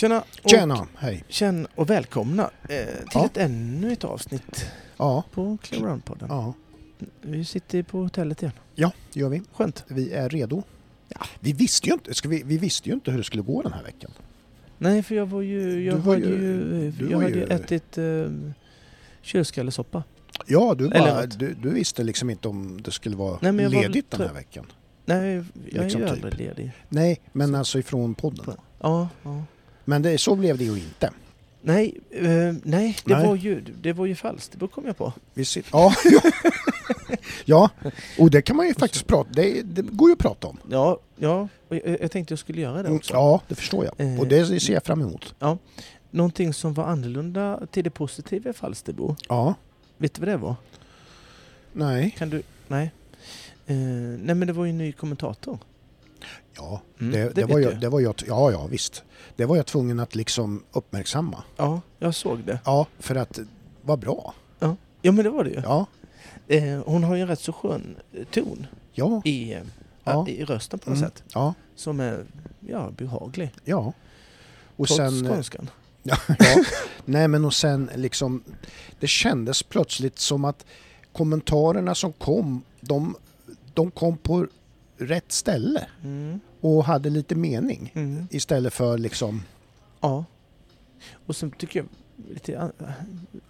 Tjena! Och, Tjena, hej. Känn och välkomna eh, till Ja. ett ännu ett avsnitt Ja, på Clear Run-podden. ja, Vi sitter på hotellet igen. ja, det gör vi. Skönt. Vi är redo. Ja. Vi visste ju inte, ska vi, vi visste ju inte hur det skulle gå den här veckan. Nej, för jag var ju... Jag hade ju- ju, jag hade ju ätit eh, körskalesoppa. Ja, du, bara, du, du visste liksom inte om det skulle vara Nej, jag var ledigt den här veckan. Nej, jag Liksom är ju typ. aldrig ledig. Nej, men alltså ifrån podden. Ja, ja. Men det, så blev det ju inte. Nej, eh, nej, det, Nej. Var ju, det var ju falskt. Det kom jag på. Vi sit, ja, ja. ja, och det kan man ju faktiskt prata det, det går ju att prata om. Ja, ja och jag, jag tänkte jag skulle göra det också. Ja, det förstår jag. Eh, Och det ser jag fram emot. Någonting som var annorlunda till det positiva i Falsterbo. Ja, Vet du vad det var? nej, Kan du? Nej. Eh, nej men det var ju en ny kommentator. Ja, Mm, det, det det, var jag, det var jag, ja, ja, visst. Det var jag tvungen att liksom uppmärksamma. Ja, jag såg det. Ja, för att vad bra. Ja men det var det ju. Ja, Eh, hon har ju en rätt så skön eh, ton ja, i, eh, Ja. i rösten på något Mm. sätt. ja, Som är ja, behaglig. ja. Och Trots sen, eh, skånskan. ja, ja, nej men och sen liksom, det kändes plötsligt som att kommentarerna som kom, de, de kom på rätt ställe Mm. och hade lite mening Mm. istället för liksom, Ja. Och sen tycker jag lite an-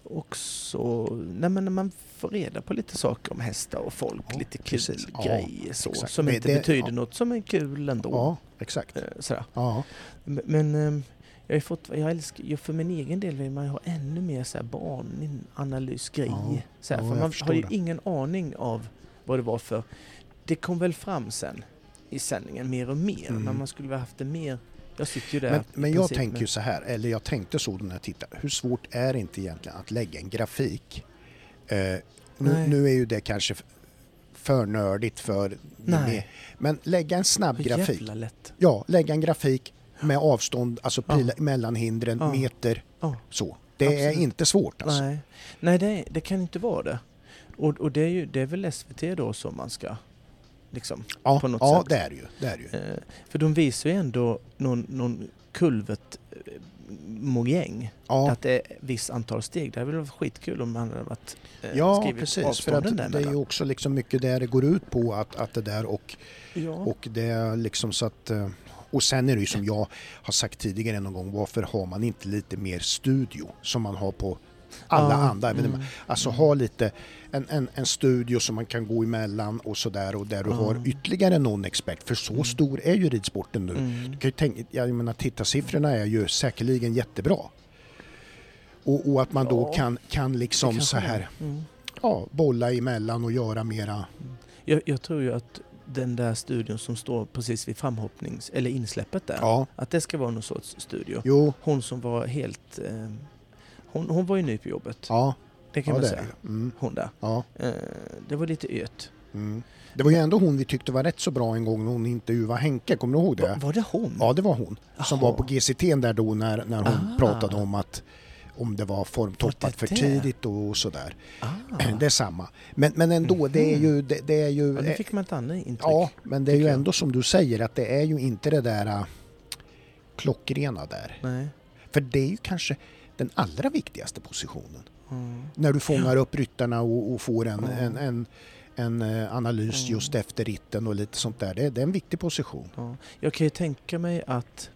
också, nej men när man får reda på lite saker om hästar och folk, Ja, lite kul precis. Ja, grejer så, exakt. som Det- inte det- betyder ja. något, som är kul ändå. ja, exakt. Eh, sådär. Ja, Men, ehm, jag har fått, jag älskar, ju för min egen del vill man ju ha ännu mer så här barnanalysgrej. Ja, så ja, för jag man har ju ingen aning av vad det var för... Det kom väl fram sen i sändningen mer och mer, Mm. men man skulle väl haft det mer... Jag sitter ju där men, men jag tänker ju så här, eller jag tänkte så när jag tittade, hur svårt är det inte egentligen att lägga en grafik? Eh, nu, nu är ju det kanske för nördigt för Nej. men lägga en snabb Hur grafik. jävla lätt. Ja, lägga en grafik med avstånd, alltså Ja. pila mellan hindren, Ja. meter, Ja. så. Det är Absolut. inte svårt alltså. Nej, Nej det, det kan inte vara det. Och, och det, är ju, det är väl SVT då som man ska... Liksom, Ja, på något ja sätt. det är det ju. Det är det ju. Eh, för de visar ju ändå någon, någon kulvet eh, mojäng. Ja, Att det är viss antal steg. Det hade väl varit skitkul om man hade varit, eh, ja skrivit precis. För att avstånden det är ju också liksom mycket där det går ut på att, att det där och Ja. Och det är liksom så att... eh, Och sen är det ju som jag har sagt tidigare någon gång, varför har man inte lite mer studio som man har på alla Ja, andra evenemang? mm. Alltså ha lite, en, en, en studio som man kan gå emellan och sådär och där du Ja. har ytterligare någon expert, för så Mm. stor är ju ridsporten nu. Mm. Du kan ju tänka, jag menar tittarsiffrorna är ju säkerligen jättebra. Och, och att man då Ja, kan, kan Det liksom så är. här, Mm. ja, bolla emellan och göra mera, Jag, jag tror ju att den där studion som står precis vid framhoppnings eller insläppet där. ja, Att det ska vara någon sorts studio. jo, Hon som var helt... Eh, hon, hon var ju ny på jobbet. ja, Det kan ja man det säga. Mm, Hon där. ja. Eh, det var lite öt. Mm. Det var ju ändå hon vi tyckte var rätt så bra en gång när hon intervjuade Henke, kommer du ihåg det? Va, var det hon? Ja, det var hon. Som Jaha. var på GCT där då när, när hon Ah. pratade om att om det var formtoppat för tidigt och sådär. Ah. Det är samma. Men, men ändå, det är ju... Det, det är ju Ja, fick man ett annat intryck. ja, men det är ju tycker jag. ändå som du säger att det är ju inte det där äh, klockrena där. Nej. För det är ju kanske den allra viktigaste positionen. Mm. När du fångar upp ryttarna och, och får en, Ja. en, en, en eh, analys Mm. just efter ritten och lite sånt där. Det, det är en viktig position. Ja. Jag kan ju tänka mig att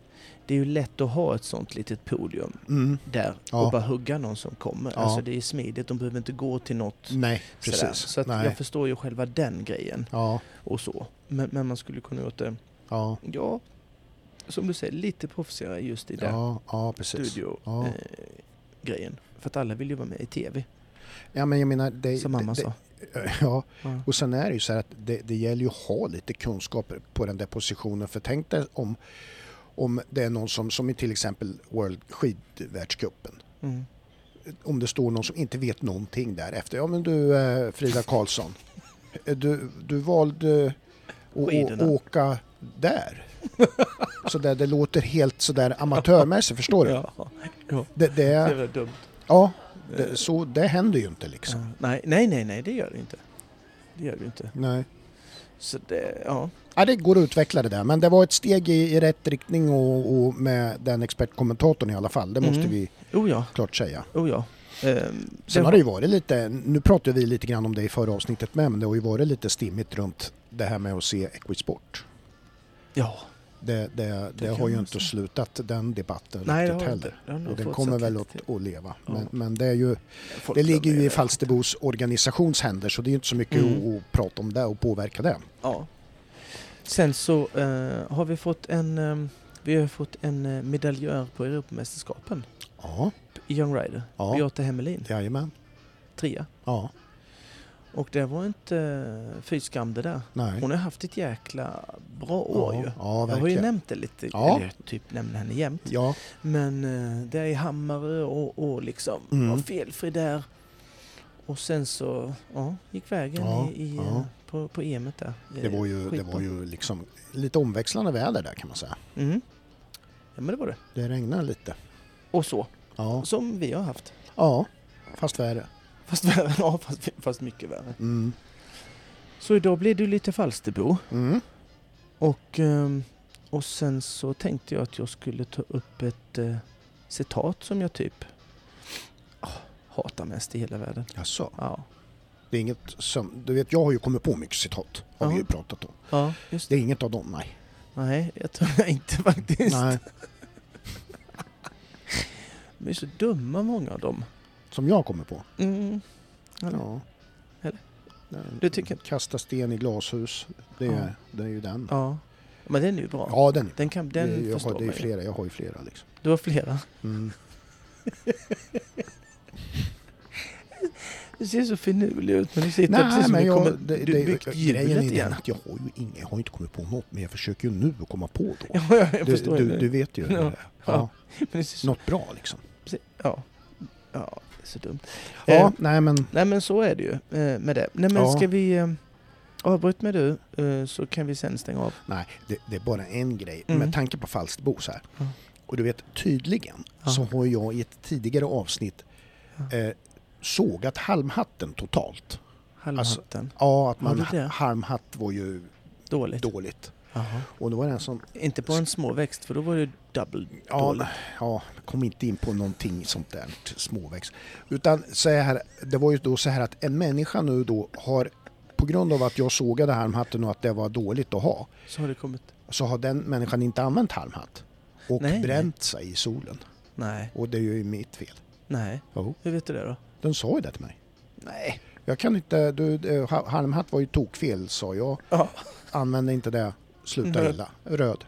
det är ju lätt att ha ett sånt litet podium Mm. där Ja. och bara hugga någon som kommer. Ja. Alltså det är smidigt, de behöver inte gå till något Nej, sådär. precis. Så att Nej. jag förstår ju själva den grejen Ja, och så. Men, men man skulle kunna gjort det, ja, ja, som du säger, lite proffsigare just i den ja, ja, precis. studio Ja. eh. För att alla vill ju vara med i TV, Ja, men jag menar... Det, som mamma det, sa. ja, och sen är det ju så här att det, det gäller ju att ha lite kunskaper på den där positionen. För tänk dig om, om det är någon som, som i till exempel World skidvärldscupen. Mm. Om det står någon som inte vet någonting där efter. Ja men du eh, Frida Karlsson. Du, du valde att åka där. Så där, det låter helt sådär amatörmässigt, förstår du? Ja, ja. Det, det, det väl dumt. ja, det, så, det händer ju inte liksom. Ja. Nej, nej, nej, nej, det gör det inte. Det gör det inte. Nej. Så det, ja. Ja, det går att utveckla det där, men det var ett steg i, i rätt riktning och, och med den expertkommentatorn i alla fall. Det måste Mm. vi Oh ja, klart säga. oh ja. Ehm, Sen har det ju varit lite, nu pratade vi lite grann om det i förra avsnittet med, men det har ju varit lite stimmigt runt det här med att se Equisport. Ja, Det, det, det, har ju inte slutat den debatten nej riktigt heller. Nog Och den kommer väl att, att leva. Ja. Men, men det är ju, Folk det ligger ju i Falsterbos organisationshänder så det är ju inte så mycket Mm. att, prata om det och påverka det. Ja. Sen så eh, har vi fått en, eh, vi har fått en eh, medaljör på Europamästerskapen Ja, i Young Rider. ja, Beata Hemmelin, jajamän. trea. Ja, Och det var inte uh, fy skam det där. nej. Hon har haft ett jäkla bra år ja, ju. Ja, Jag har ju nämnt det lite, Ja. eller typ nämner henne jämt. Ja, Men eh, det är Hammarö och, och liksom Mm. var felfri där. Och sen så ja, gick vägen Ja, i, i, ja. eh, på, på EMet där. det var ju, det var ju liksom lite omväxlande väder där kan man säga. Mm. Ja men det var det. Det regnade lite. Och så, Ja, som vi har haft. ja fast värre. Fast värre, ja fast, fast mycket värre. Mm. Så idag blir du lite Falsterbo. Mm. Och, ehm, och sen så tänkte jag att jag skulle ta upp ett eh, citat som jag typ ah, hatar mest i hela världen. Jaså? Ja, Det är inget som, du vet jag har ju kommit på mycket citat. Har vi Ja. ju pratat om. ja just Det är inget av dem, nej. Nej, jag tror jag inte faktiskt. nej. De är så dumma många av dem. Som jag kommer på. Mm. Eller? Ja. Eller? Du tycker- Kasta sten i glashus. Det är, Ja. det är ju den. Ja. Men den är ju bra. Ja, den. Den kan, den det, är- jag förstår har, det är flera, jag har ju flera liksom. Du har flera. Mm. Du ser så finurlig ut men du sitter Nej, precis som men jag, kommer... det, du byggt grejen är hjulet igen. att jag har ju inga, jag har inte kommit på något, men jag försöker ju nu att komma på då. Ja, ja, jag du, du, du vet ju. Ja. Ja. Ja. Något bra liksom. precis- ja. ja, är så dumt. Ja, Eh, nej men Nej men så är det ju eh, med det. Nej men Ja. ska vi... Eh, avbryt med du eh, så kan vi sen stänga av. nej, det, det är bara en grej. Mm. Med tanke på Falsterbo så här. Ja. Och du vet, tydligen Ja. så har jag i ett tidigare avsnitt eh, sågat halmhatten totalt. Halmhatten. Ja, att man, halmhatt var ju Dåligt. dåligt. Jaha. Och det var en som, Inte på en småväxt för då var det double ja, dåligt. ja, kom inte in på någonting sånt där småväxt. Utan så här, det var ju då så här att en människa nu då har, på grund av att jag sågade halmhatten och att det var dåligt att ha, Så har det kommit... så har den människan inte använt halmhatt. Och Nej, bränt sig i solen. Nej, Och det är ju mitt fel. nej. Jo. Hur vet du det då? Den sa ju det till mig. Nej. Jag kan inte, du, eh, ha- halmhatt var ju tokfel sa jag. Ja. Använde inte det, sluta Nej. illa. Röd.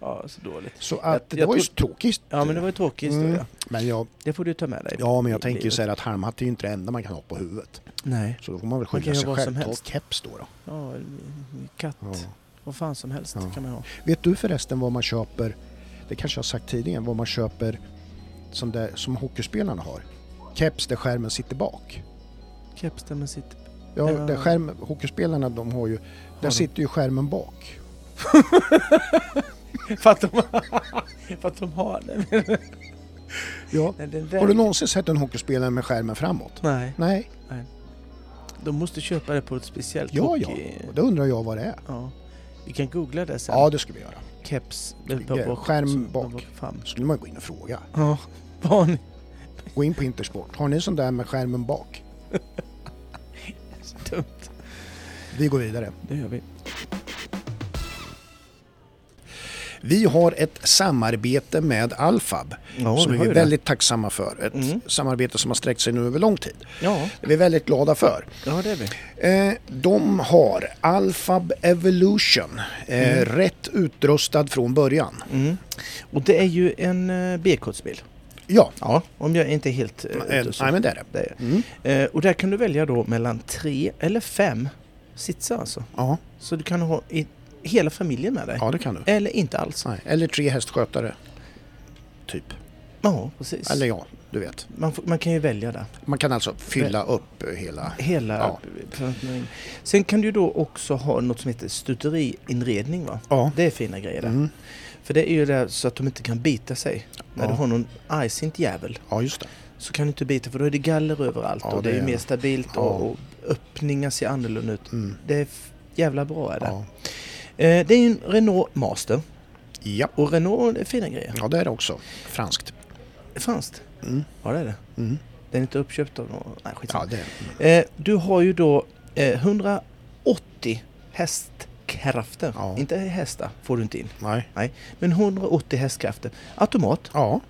Ja, så dåligt. Så Jag- att det jag var ju tråkigt. Ja men det var ju tråkig historia. Mm. Men jag, Det får du ta med dig. ja men jag tänker ju här att halmhatt är ju inte det enda man kan ha på huvudet. Nej. Så då får man väl skylla sig själv. Ta keps då. då. Ja, katt. Ja. Vad fan som helst Ja. kan man ha. Vet du förresten vad man köper, det kanske jag har sagt tidigare, vad man köper som, det, som hockeyspelarna har? Keps där skärmen sitter bak. Keps där man sitter. Ja, Ja. Där skärm, hockeyspelarna de har ju, där sitter ju skärmen bak. för, att de, för att de har det. Ja. Nej, den Har du någonsin sett en hockeyspelare med skärmen framåt? Nej, Nej, de måste köpa det på ett speciellt ja ja, hockey... och då undrar jag vad det är. Ja. Vi kan googla det sen. Ja, det ska vi göra. Keps. Ja, bak- skärm bak. Fram. Då skulle man gå in och fråga. Ja. Vad? Gå in på Intersport. Har ni sån där med skärmen bak? Dumt. Vi går vidare. Det gör vi. Vi har ett samarbete med Alfab Ja, som vi är det. väldigt tacksamma för. Ett Mm. samarbete som har sträckt sig nu över lång tid. Ja, Det är vi väldigt glada för. ja det är vi. Eh, de har Alfab Evolution, eh, Mm. rätt utrustad från början. Mm. Och det är ju en uh, B-kodsbil. Ja, Ja. Om jag inte är helt eh, ute så. nej men det är det. Det är. Mm. Eh, och där kan du välja då mellan tre eller fem sitsar alltså. Ja, Så du kan ha i, hela familjen med dig. ja, det kan du. Eller inte alls. Nej. Eller tre hästskötare. Typ. Ja, precis. Eller ja, du vet. Man, man kan ju välja där. Man kan alltså fylla upp eh, hela... Hela Ja. Sen kan du då också ha något som heter stuteriinredning va? Ja. Det är fina grejer där. Mm. För det är ju det så att de inte kan bita sig. När Ja. du har någon argsint jävel ja, just det. så kan du inte bita för då är det galler överallt Ja, och det, det är mer stabilt Ja. och, och öppningar ser annorlunda ut. Mm. Det är Jävla bra är det. Eh, det är ju en Renault Master. Ja. Och Renault är fina grejer. ja, det är det också. Franskt. Franskt? Mm. Ja det är det. Mm. Den är inte uppköpt av någon... Nej skitsamma. Ja, det är Eh, du har ju då eh, 180 hästkrafter. Ja. Inte hästar får du inte in. Nej. Men 180 hästkrafter. Automat, Ja.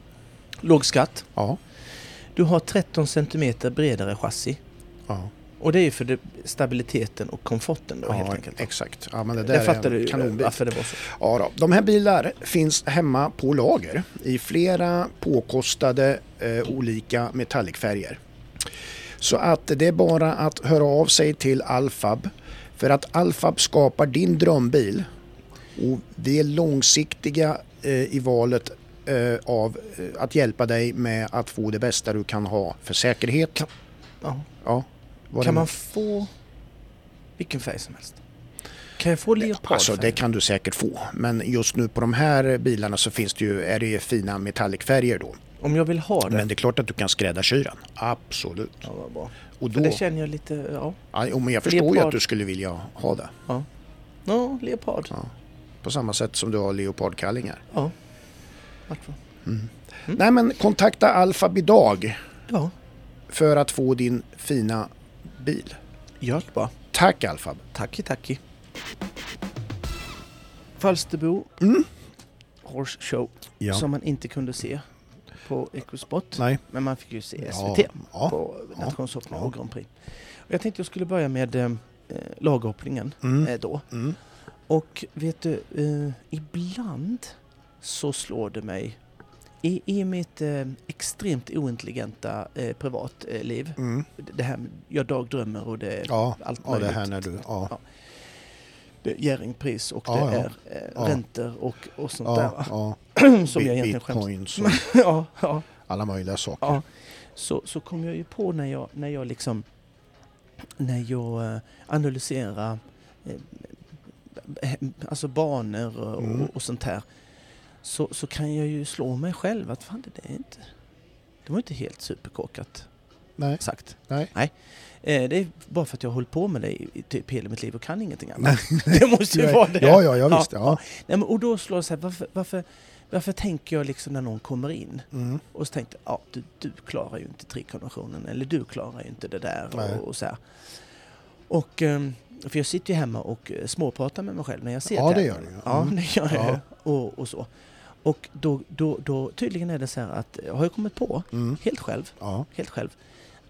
låg skatt. Ja. Du har 13 cm bredare chassi. Ja. Och det är ju för det, stabiliteten och komforten då helt ja enkelt. exakt. Ja, men det Det där fattar är du kanonbil. varför det var så. Ja, då. De här bilar finns hemma på lager i flera påkostade eh, olika metallicfärger. Så att det är bara att höra av sig till Alfab för att Alfab skapar din drömbil och vi är långsiktiga eh, i valet eh, av eh, att hjälpa dig med att få det bästa du kan ha för säkerhet. Ja. Ja, vad Kan man få vilken färg som helst? Kan jag få leopardfärg? Alltså det kan du säkert få. Men just nu på de här bilarna så finns det ju, är det ju fina metallicfärger då. Om jag vill ha det? Men det är klart att du kan skräddarsy den. Absolut. Ja, vad bra. Och För då, det känner jag lite, ja. ja, men jag förstår ju Leopard. att du skulle vilja ha det. Ja, leopard. Ja. På samma sätt som du har leopardkallingar. Ja. Vart var- Mm. Nej men kontakta Alfab idag Ja, för att få din fina bil. gör det bara. Tack Alfab. Tacki tacki. Falsterbo Mm. Horse Show Ja. som man inte kunde se på Ecosport. Nej. Men man fick ju se SVT ja, på ja, nationshoppning ja. och Grand Prix. Och jag tänkte jag skulle börja med eh, laghoppningen Mm. eh, då. Mm. Och vet du, eh, ibland så slår det mig i, i mitt eh, extremt ointelligenta eh, privatliv. Mm. Det här, jag dagdrömmer och det Ja. allt ja, det möjligt. här när du... Ja. Ja. Det Jerringpris och Ja, det ja. är eh, Ja. räntor och, och sånt Ja, där. ja. Som jag egentligen skäms. Ja, ja, alla möjliga saker. Så, så kom jag ju på när jag, när jag liksom när jag eh, analyserar eh, alltså banor och, Mm. och, sånt här så, så kan jag ju slå mig själv att fan det är inte det var inte helt superkorkat Nej. sagt. Nej. Eh, det är bara för att jag har hållit på med det i, typ hela mitt liv och kan ingenting annat. det måste ju vara det. Ja, ja, ja visst. Ja, Ja. Och då slår det så här, varför, varför, varför tänker jag liksom när någon kommer in Mm. och så tänkte jag, ja du, du klarar ju inte trikonventionen eller du klarar ju inte det där och, och så här. Och, ehm, för jag sitter ju hemma och eh, småpratar med mig själv när jag ser Ja, det tävlingar. gör ju. Ja, Mm. det gör jag Ja. och, och så. Och då, då, då tydligen är det så här att, jag har jag kommit på, Mm. helt själv, Ja. helt själv,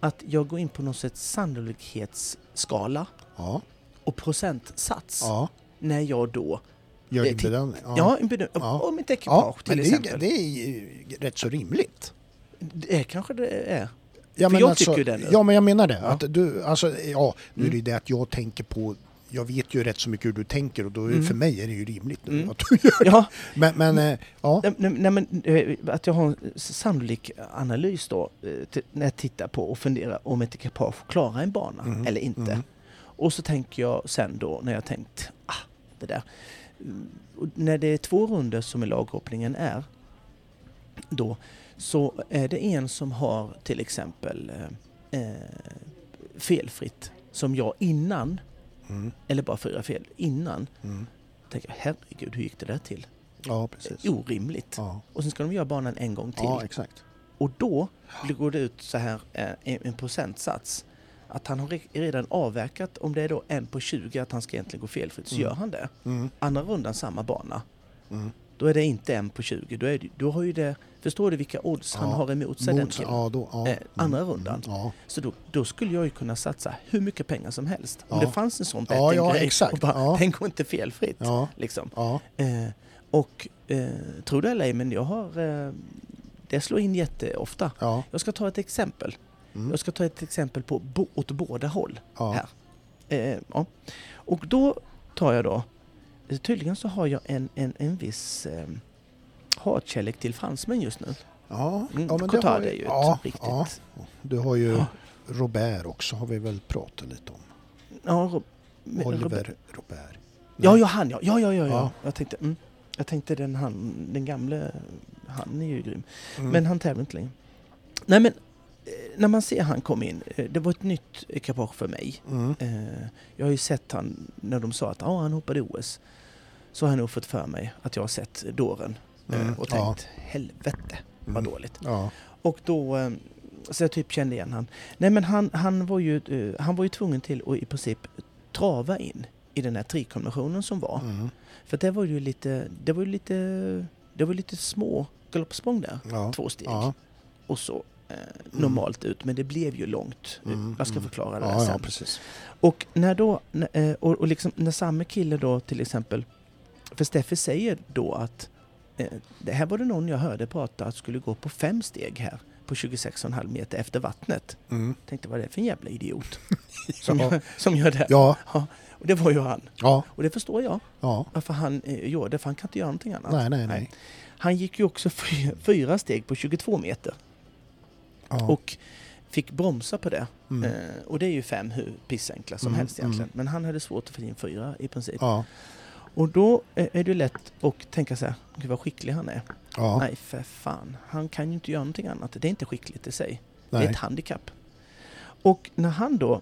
att jag går in på något sätt sannolikhetsskala Ja. och procentsats Ja. när jag då Gör din bedömning. Ja, en bedöm- Ja. om ett ja. ekipage men till det är, exempel. det är ju rätt så rimligt. Det är kanske det är. Ja, För men jag alltså, tycker ju det nu. Ja, men jag menar det. Ja. Att du, alltså, ja, nu är det Mm. det att jag tänker på jag vet ju rätt så mycket hur du tänker och då Mm. för mig är det ju rimligt nu Mm. att du gör Ja, Men, men eh, ja. nej, nej, men eh, att jag har en sannolik analys då eh, när jag tittar på och funderar om ett ekipage klarar en bana Mm. eller inte. Mm. Och så tänker jag sen då när jag tänkt, ah, det där. Mm, och När det är två runder som i laghoppningen är, då så är det en som har till exempel eh, felfritt som jag innan, Mm. eller bara fyra fel, innan Mm. tänker jag, herregud hur gick det där till? Ja, precis. Orimligt. Ja. Och sen ska de göra banan en gång till. ja, exakt. Och då går det ut så här eh, en, en procentsats. Att han har re- redan avverkat, om det är då en på 20 att han ska egentligen gå felfritt, så Mm. gör han det. Mm. Andra rundan samma bana. Mm. Då är det inte en på 20. Då, är det, då har ju det, förstår du vilka odds han Ja, har emot sig den Mot- killen? ja, då, ja. Eh, andra Mm. rundan. Ja. Så då, då skulle jag ju kunna satsa hur mycket pengar som helst. Om det fanns en sån Ja, ja, exakt. Bara. Den går inte felfritt. Liksom. Eh, och eh, tro det eller ej, men jag har... Eh, det slår in jätteofta. Ja. Jag ska ta ett exempel. Mm. Jag ska ta ett exempel på bo, åt båda håll. Här. Eh, ja. Och då tar jag då... Tydligen så har jag en, en, en viss eh, hatkärlek till fransmän just nu. Ja. Mm, ja, men det har är ju ett ja, riktigt... Ja. Du har ju Ja. Robert också, har vi väl pratat lite om. Ja, Rob- Oliver Robert. Ja, ja, han ja. Ja, ja, ja. ja. Ja. Jag, tänkte, mm, jag tänkte den, han, den gamle, han är ju grym. Mm. Men han tävlar inte längre. Nej men, när man ser han kom in, eh, det var ett nytt ekipage för mig. Mm. Eh, jag har ju sett han när de sa att ah, han hoppade OS. Så har jag nog fått för mig att jag har sett dåren eh, Mm, och ja. tänkt helvete vad Mm. dåligt. Ja. Och då, eh, så jag typ kände igen han. Nej men han, han, var ju, eh, han var ju tvungen till att i princip trava in i den här trikonventionen som var. Mm. För det var ju lite, det var ju lite, det var lite små galoppsprång där. Ja. Två steg. Ja. Och så eh, normalt ut. Men det blev ju långt. Mm, Jag ska mm. förklara det här Ja, ja, sen. precis. Och när då, eh, och, och liksom när samma kille då till exempel, för Steffe säger då att eh, det här var det någon jag hörde prata att skulle gå på fem steg här på 26,5 meter efter vattnet. Mm. Tänkte vad är det för en jävla idiot som, Ja. gör, som gör det? Ja, Och det var ju han. ja, Och det förstår jag ja. varför han eh, gjorde det, för han kan inte göra någonting annat. Nej, nej, nej. Han gick ju också fyra, fyra steg på 22 meter Ja. och fick bromsa på det. Mm. Eh, och det är ju fem hur pissenkla som Mm, helst egentligen. mm. Men han hade svårt att få in fyra i princip. Och då är det lätt att tänka så här, gud vad skicklig han är. ja. Nej för fan, han kan ju inte göra någonting annat. Det är inte skickligt i sig. Det är Nej. ett handikapp. Och när han då,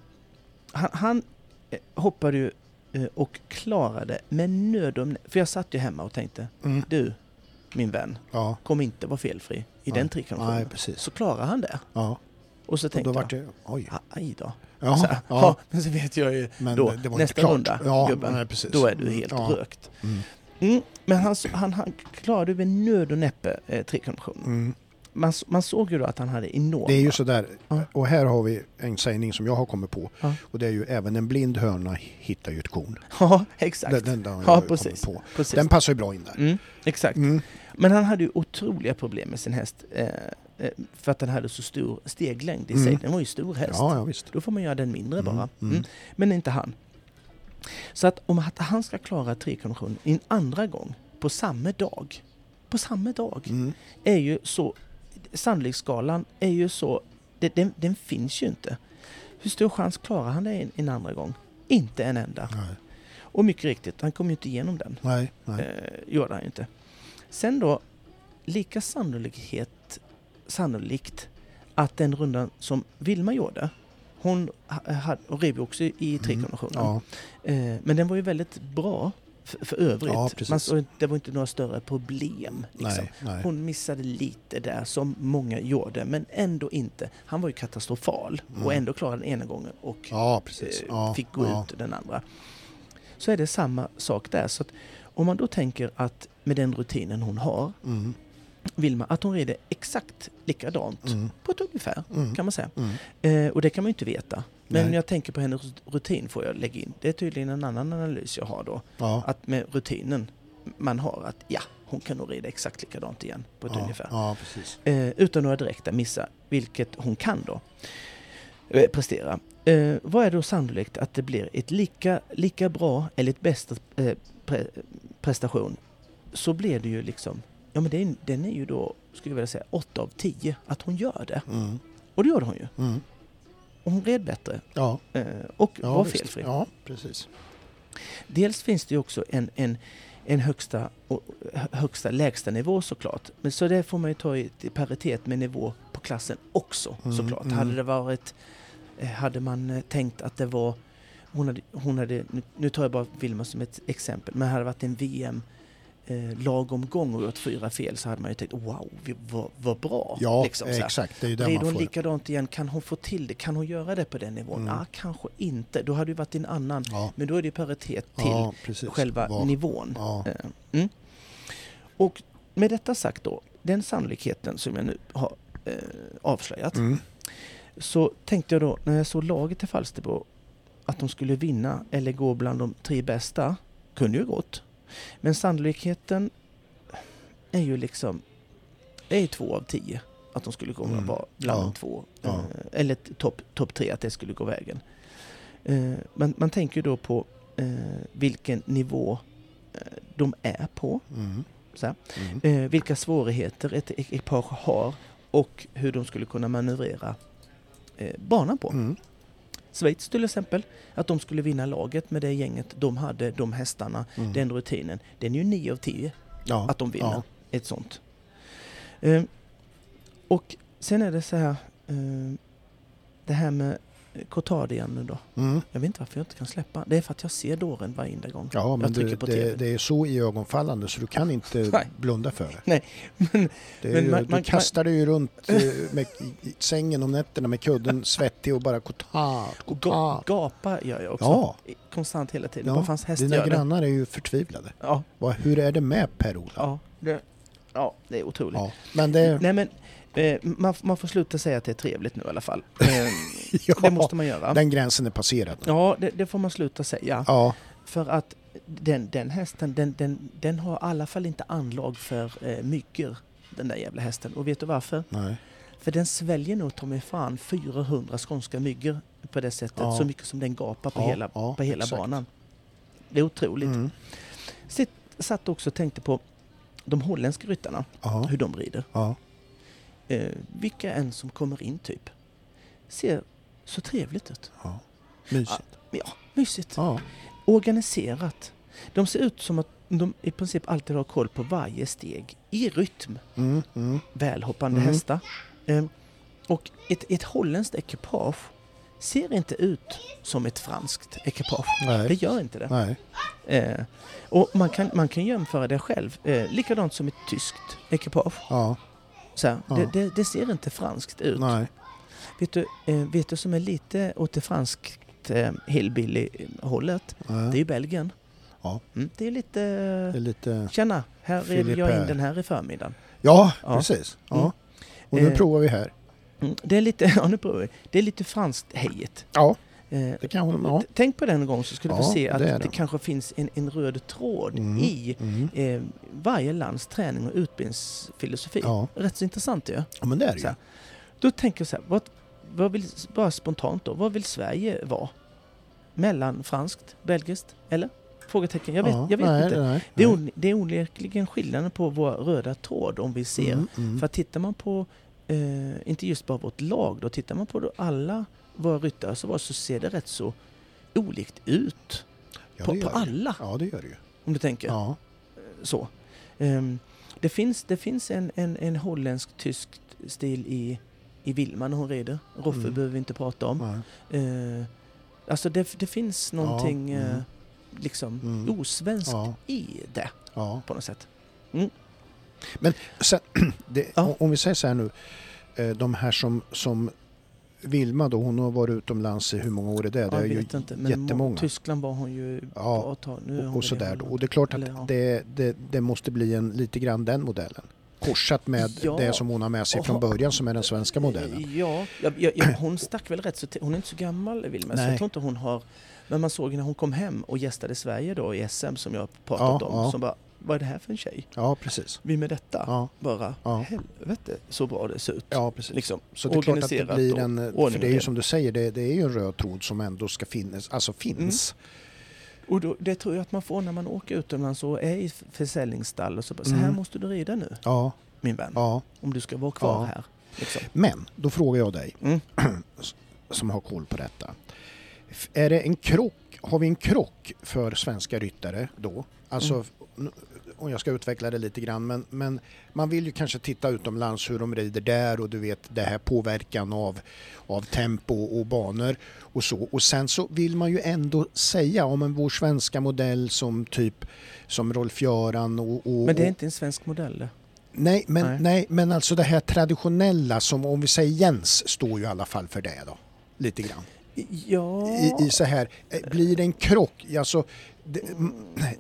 han, han eh, hoppade ju eh, och klarade med nöd och För jag satt ju hemma och tänkte, Mm. du min vän, Ja, kommer inte vara felfri i Nej. den nej, precis. Så klarar han det. Ja. Och så Och tänkte då vart jag, det... Oj. "Ah, aj då. Ja, så ja. ja, men så vet jag ju, Men då, det var inte nästa klart. runda, ja, gubben, nej, då är du helt ja. rökt. Mm. Mm, men han, han, han klarade med nöd och näppe eh, trikonventionen. Mm. Man, man såg ju då att han hade enorma... Det är ju sådär, Ja. och här har vi en sägning som jag har kommit på. Ja. Och det är ju även en blind höna hittar ju ett korn. Ja, exakt. Den, den, den, ja, precis. på. precis. den passar ju bra in där. Mm, exakt. Mm. Men han hade ju otroliga problem med sin häst. Eh, eh, för att den hade så stor steglängd i Mm. sig. Den var ju stor häst. Ja, ja visst. Då får man göra den mindre Mm, bara. mm. Mm. Men inte han. Så att om att han ska klara trikonventionen en andra gång på samma dag. På samma dag. Mm. Är ju så... Sannolikhetsskalan är ju så... Det, den, den finns ju inte. Hur stor chans klarar han det en, en andra gång? Inte en enda. Nej, Och mycket riktigt, han kom ju inte igenom den. nej. nej. Eh, gjorde han ju inte. Sen då, lika sannolikhet, sannolikt att den rundan som Vilma gjorde, hon ha- hade, och rev också i trikonventionen. Mm. Ja, Eh, men den var ju väldigt bra för, för övrigt. Ja. Man det var inte några större problem. Liksom. nej, nej. Hon missade lite där som många gjorde, men ändå inte. Han var ju katastrofal och Mm. ändå klarade den ena gången och Ja, eh, fick gå ut den andra. Så är det samma sak där. Så att om man då tänker att med den rutinen hon har, Mm. Vilma, att hon rider exakt likadant Mm. på ett ungefär Mm. kan man säga. Mm. Eh, och det kan man ju inte veta. Men Nej. när jag tänker på hennes rutin får jag lägga in. Det är tydligen en annan analys jag har då. Ja. Att med rutinen man har att ja, hon kan nog rida exakt likadant igen på ett ja. ungefär. Ja. Eh, utan några direkta missar, vilket hon kan då eh, prestera. Eh, vad är då sannolikt att det blir ett lika, lika bra eller ett bästa eh, pre, prestation så blir det ju liksom, ja men den, den är ju då, skulle jag vilja säga, 8 av 10 att hon gör det. Mm. Och det gjorde hon ju. Mm. Och hon red bättre Ja, eh, och ja var visst. felfri. Ja, precis. Dels finns det ju också en, en, en högsta, högsta lägsta nivå såklart. Men så det får man ju ta i, i paritet med nivå på klassen också Mm, såklart. mm. Hade det varit, eh, hade man eh, tänkt att det var, hon hade, hon hade nu, nu tar jag bara Vilma som ett exempel, men hade det varit en VM eh, lagomgång och gjort fyra fel så hade man ju tänkt wow, vad, vad bra. Ja, liksom, exakt. Det är ju där Rider man får... likadant igen, kan hon få till det? Kan hon göra det på den nivån? Mm. Ah, kanske inte. Då hade det varit en annan. Ja, Men då är det paritet till ja själva Vad- nivån. Ja. Eh, Mm. Och med detta sagt då, den sannolikheten som jag nu har eh, avslöjat, Mm. så tänkte jag då när jag såg laget i Falsterbo att de skulle vinna eller gå bland de tre bästa, kunde ju gått. Men sannolikheten är ju liksom, det är två av tio att de skulle gå Mm. vara bland Ja. de två. Ja. Eh, eller topp top tre, att det skulle gå vägen. Eh, man, man tänker ju då på eh, vilken nivå de är på. Mm. Mm. Vilka svårigheter ett ekipage har och hur de skulle kunna manövrera banan på. Schweiz till exempel, att de skulle vinna laget med det gänget de hade, de hästarna, Mm. den rutinen. Den är ju 9 av 10 ja. att de vinner Ja. ett sånt. Eh, och sen är det så här, eh, det här med Cotard igen nu då. Mm. Jag vet inte varför jag inte kan släppa. Det är för att jag ser dåren varenda gång. Ja, men jag trycker det, på det, det är så iögonfallande så du kan inte Nej. blunda för det. Nej, men, det Men ju, man- du man- kastar dig ju runt eh, med, i sängen om nätterna med kudden svettig och bara Cotard, Cotard. gapa gör jag också. Ja. Konstant hela tiden. Ja, fanns häst Dina det? grannar är ju förtvivlade. Ja, hur är det med Per-Ola? ja, det, ja, det är otroligt. Ja, men det... Nej men, eh, man, man får sluta säga att det är trevligt nu i alla fall. Eh, ja, det måste man göra. Den gränsen är passerad. Ja, det, det får man sluta säga. Ja, För att den, den hästen, den, den, den har i alla fall inte anlag för eh, myggor, den där jävla hästen. Och vet du varför? nej. För den sväljer nog ta mig fan 400 skånska myggor på det sättet. Ja. Så mycket som den gapar på Ja, hela, på hela exakt. banan. Det är otroligt. Mm. Sitt, satt också och tänkte på de holländska ryttarna, hur de rider. Eh, vilka än som kommer in typ. Ser så trevligt ut. ja. Mysigt. Ja, mysigt. Ja, Organiserat. De ser ut som att de i princip alltid har koll på varje steg i rytm. mm, mm. Välhoppande Mm. hästar. Eh, och ett, ett holländskt ekipage ser inte ut som ett franskt ekipage. Det Nej. gör inte det. Eh, och man kan, man kan jämföra det själv. Eh, likadant som ett tyskt ekipage. Ja, Så här, Ja. det, det, det ser inte franskt ut. nej. Vet du, eh, vet du som är lite åt det franskt eh, hillbilly-hållet? Det är ju Belgien. Ja. Mm, det är lite... Det är lite... Tjena, här Philip jag in den här i förmiddagen. Ja, Ja. precis. Ja. Mm. Och nu Eh. provar vi här. Mm, det är lite, ja nu provar vi. Det är lite franskt hejet. Ja, Eh, kan. Ja. Tänk på den en gång så skulle du Ja, få se att det det, kanske finns en, en röd tråd Mm, i Mm. eh, varje lands träning och utbildningsfilosofi. Ja. Rätt så intressant ju. ja, men det är det ju. Då tänker jag så här, vad, vad vill, bara spontant då, vad vill Sverige vara? Mellan franskt, belgiskt eller? Frågetecken, jag vet, Ja, jag vet nej, inte. Nej, Det är, nej. det är onekligen skillnaden på vår röda tråd om vi ser. Mm, mm. För tittar man på, eh, inte just bara vårt lag, då tittar man på alla våra ryttare så, var, så ser det rätt så olikt ut. ja, på, på alla, Ja, det gör det ju. om du tänker Ja. så. Ehm, det finns, det finns en, en, en holländsk-tysk stil i, i Vilma när hon rider. Roffe Mm. behöver vi inte prata om. Eh, alltså det, det finns någonting mm. eh, liksom Mm. osvenskt Ja. i det Ja. på något sätt. Sen, det, Ja. Om vi säger så här nu. eh, De här som, som Vilma då, hon har varit utomlands i hur många år är det? Det jag är ju inte, men må- jättemånga. Tyskland var hon ju Ja, bra tag. Nu och, och sådär då. Och det är klart Eller, ja. att det, det, det måste bli en lite grann den modellen. Korsat med Ja. det som hon har med sig från början som är den svenska modellen. Ja, ja, ja, ja hon stack väl rätt så Hon är inte så gammal Vilma, så jag tror inte hon har... Men man såg när hon kom hem och gästade Sverige då i SM som jag pratat Ja, om, ja. som bara, vad är det här för en tjej? Ja, precis. Vi med detta? Ja, Bara, Ja. helvete så bra det ser ut. ja precis. Liksom. Så det är klart att det blir en... För det är ju som du säger, det, det är ju en röd tråd som ändå ska finnas. Alltså finns. Och då, det tror jag att man får när man åker utomlands och är i försäljningsstall och så bara, så här Mm. måste du rida nu, Ja, min vän, ja. om du ska vara kvar Ja. här. Liksom. Men då frågar jag dig Mm. som har koll på detta. Är det en krock, har vi en krock för svenska ryttare då? Alltså, Mm. Och jag ska utveckla det lite grann, men, men man vill ju kanske titta utomlands hur de rider där och du vet det här påverkan av, av tempo och banor och så. Och sen så vill man ju ändå säga om en vår svenska modell som typ som Rolf-Göran och, och... Men det är inte en svensk modell. Nej men, nej. Nej. men alltså det här traditionella som om vi säger Jens står ju i alla fall för det då. Lite grann. Ja, I, i så här, eh, blir det en krock? Alltså, det,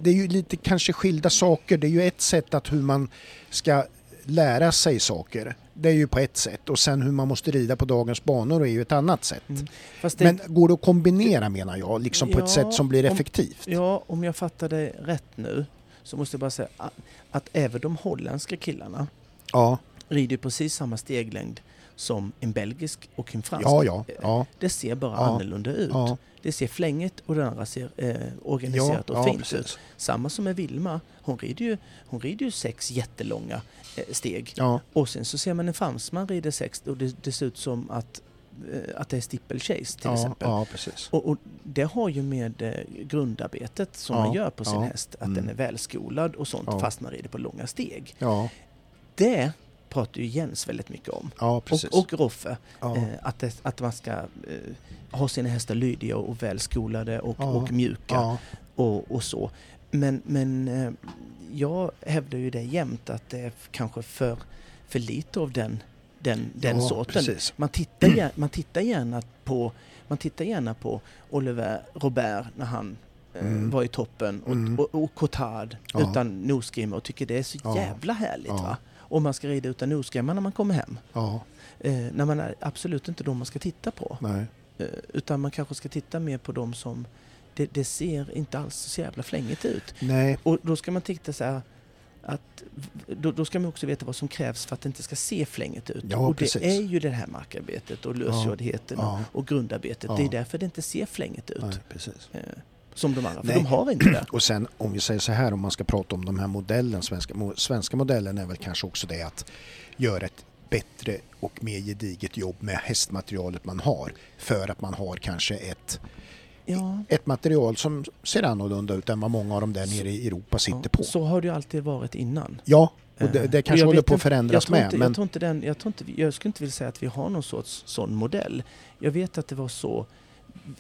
det är ju lite kanske skilda saker. Det är ju ett sätt att hur man ska lära sig saker. Det är ju på ett sätt och sen hur man måste rida på dagens banor är ju ett annat sätt. Mm. det, Men går det att kombinera menar jag, liksom på ett Ja, sätt som blir om- effektivt? Ja, om jag fattar det rätt nu så måste jag bara säga att, att även de holländska killarna Ja, rider precis samma steglängd som en belgisk och en fransk. ja, ja. ja, Det ser bara Ja, annorlunda ut. ja, Det ser flängigt och det andra ser eh, organiserat ja, och fint ut. precis. Samma som med Vilma, hon rider ju, hon rider ju sex jättelånga eh, steg. Och sen så ser man en fransman rider sex och det, det ser ut som att, eh, att det är steeplechase till ja, exempel. ja. Och, och det har ju med eh, grundarbetet som Ja, man gör på sin häst, att mm. den är välskolad och sånt fast man rider på långa steg. Det pratar ju Jens väldigt mycket om. Ja. Och, och Roffe. ja. Eh, att, det, att man ska eh, ha sina hästar lydiga och välskolade och, Ja. och mjuka och, och så. Men, men eh, jag hävdar ju det jämt att det är kanske för, för lite av den, den, den sorten. Precis. Man tittar, gär- man tittar gärna på man tittar gärna på Oliver Robert när han eh, Mm. var i toppen och, Mm. och, och Cotard utan nosgrimma och tycker det är så jävla härligt va. Och man ska rida utan nosgrimma när man kommer hem. Ja, Eh, när man är absolut inte de man ska titta på. nej. Eh, utan man kanske ska titta mer på de som det, det ser inte alls så jävla flängigt ut. Nej, Och då ska man titta så här att då, då ska man också veta vad som krävs för att det inte ska se flängigt ut. Ja, och det precis. är ju det här markarbetet och lösgjordheten Ja. och, och grundarbetet. Ja. Det är därför det inte ser flängigt ut. nej, precis. Eh, som de andra, för Nej. de har inte det. Och sen om vi säger så här om man ska prata om de här modellen, svenska, svenska modellen är väl kanske också det att göra ett bättre och mer gediget jobb med hästmaterialet man har. För att man har kanske ett, Ja. ett material som ser annorlunda ut än vad många av de där nere i Europa sitter Ja, på. Så har det ju alltid varit innan. Ja, och det, Eh, det kanske håller på att förändras med. Inte, men jag, tror inte den, jag, tror inte, vi- jag skulle inte vilja säga att vi har någon sorts sån modell. Jag vet att det var så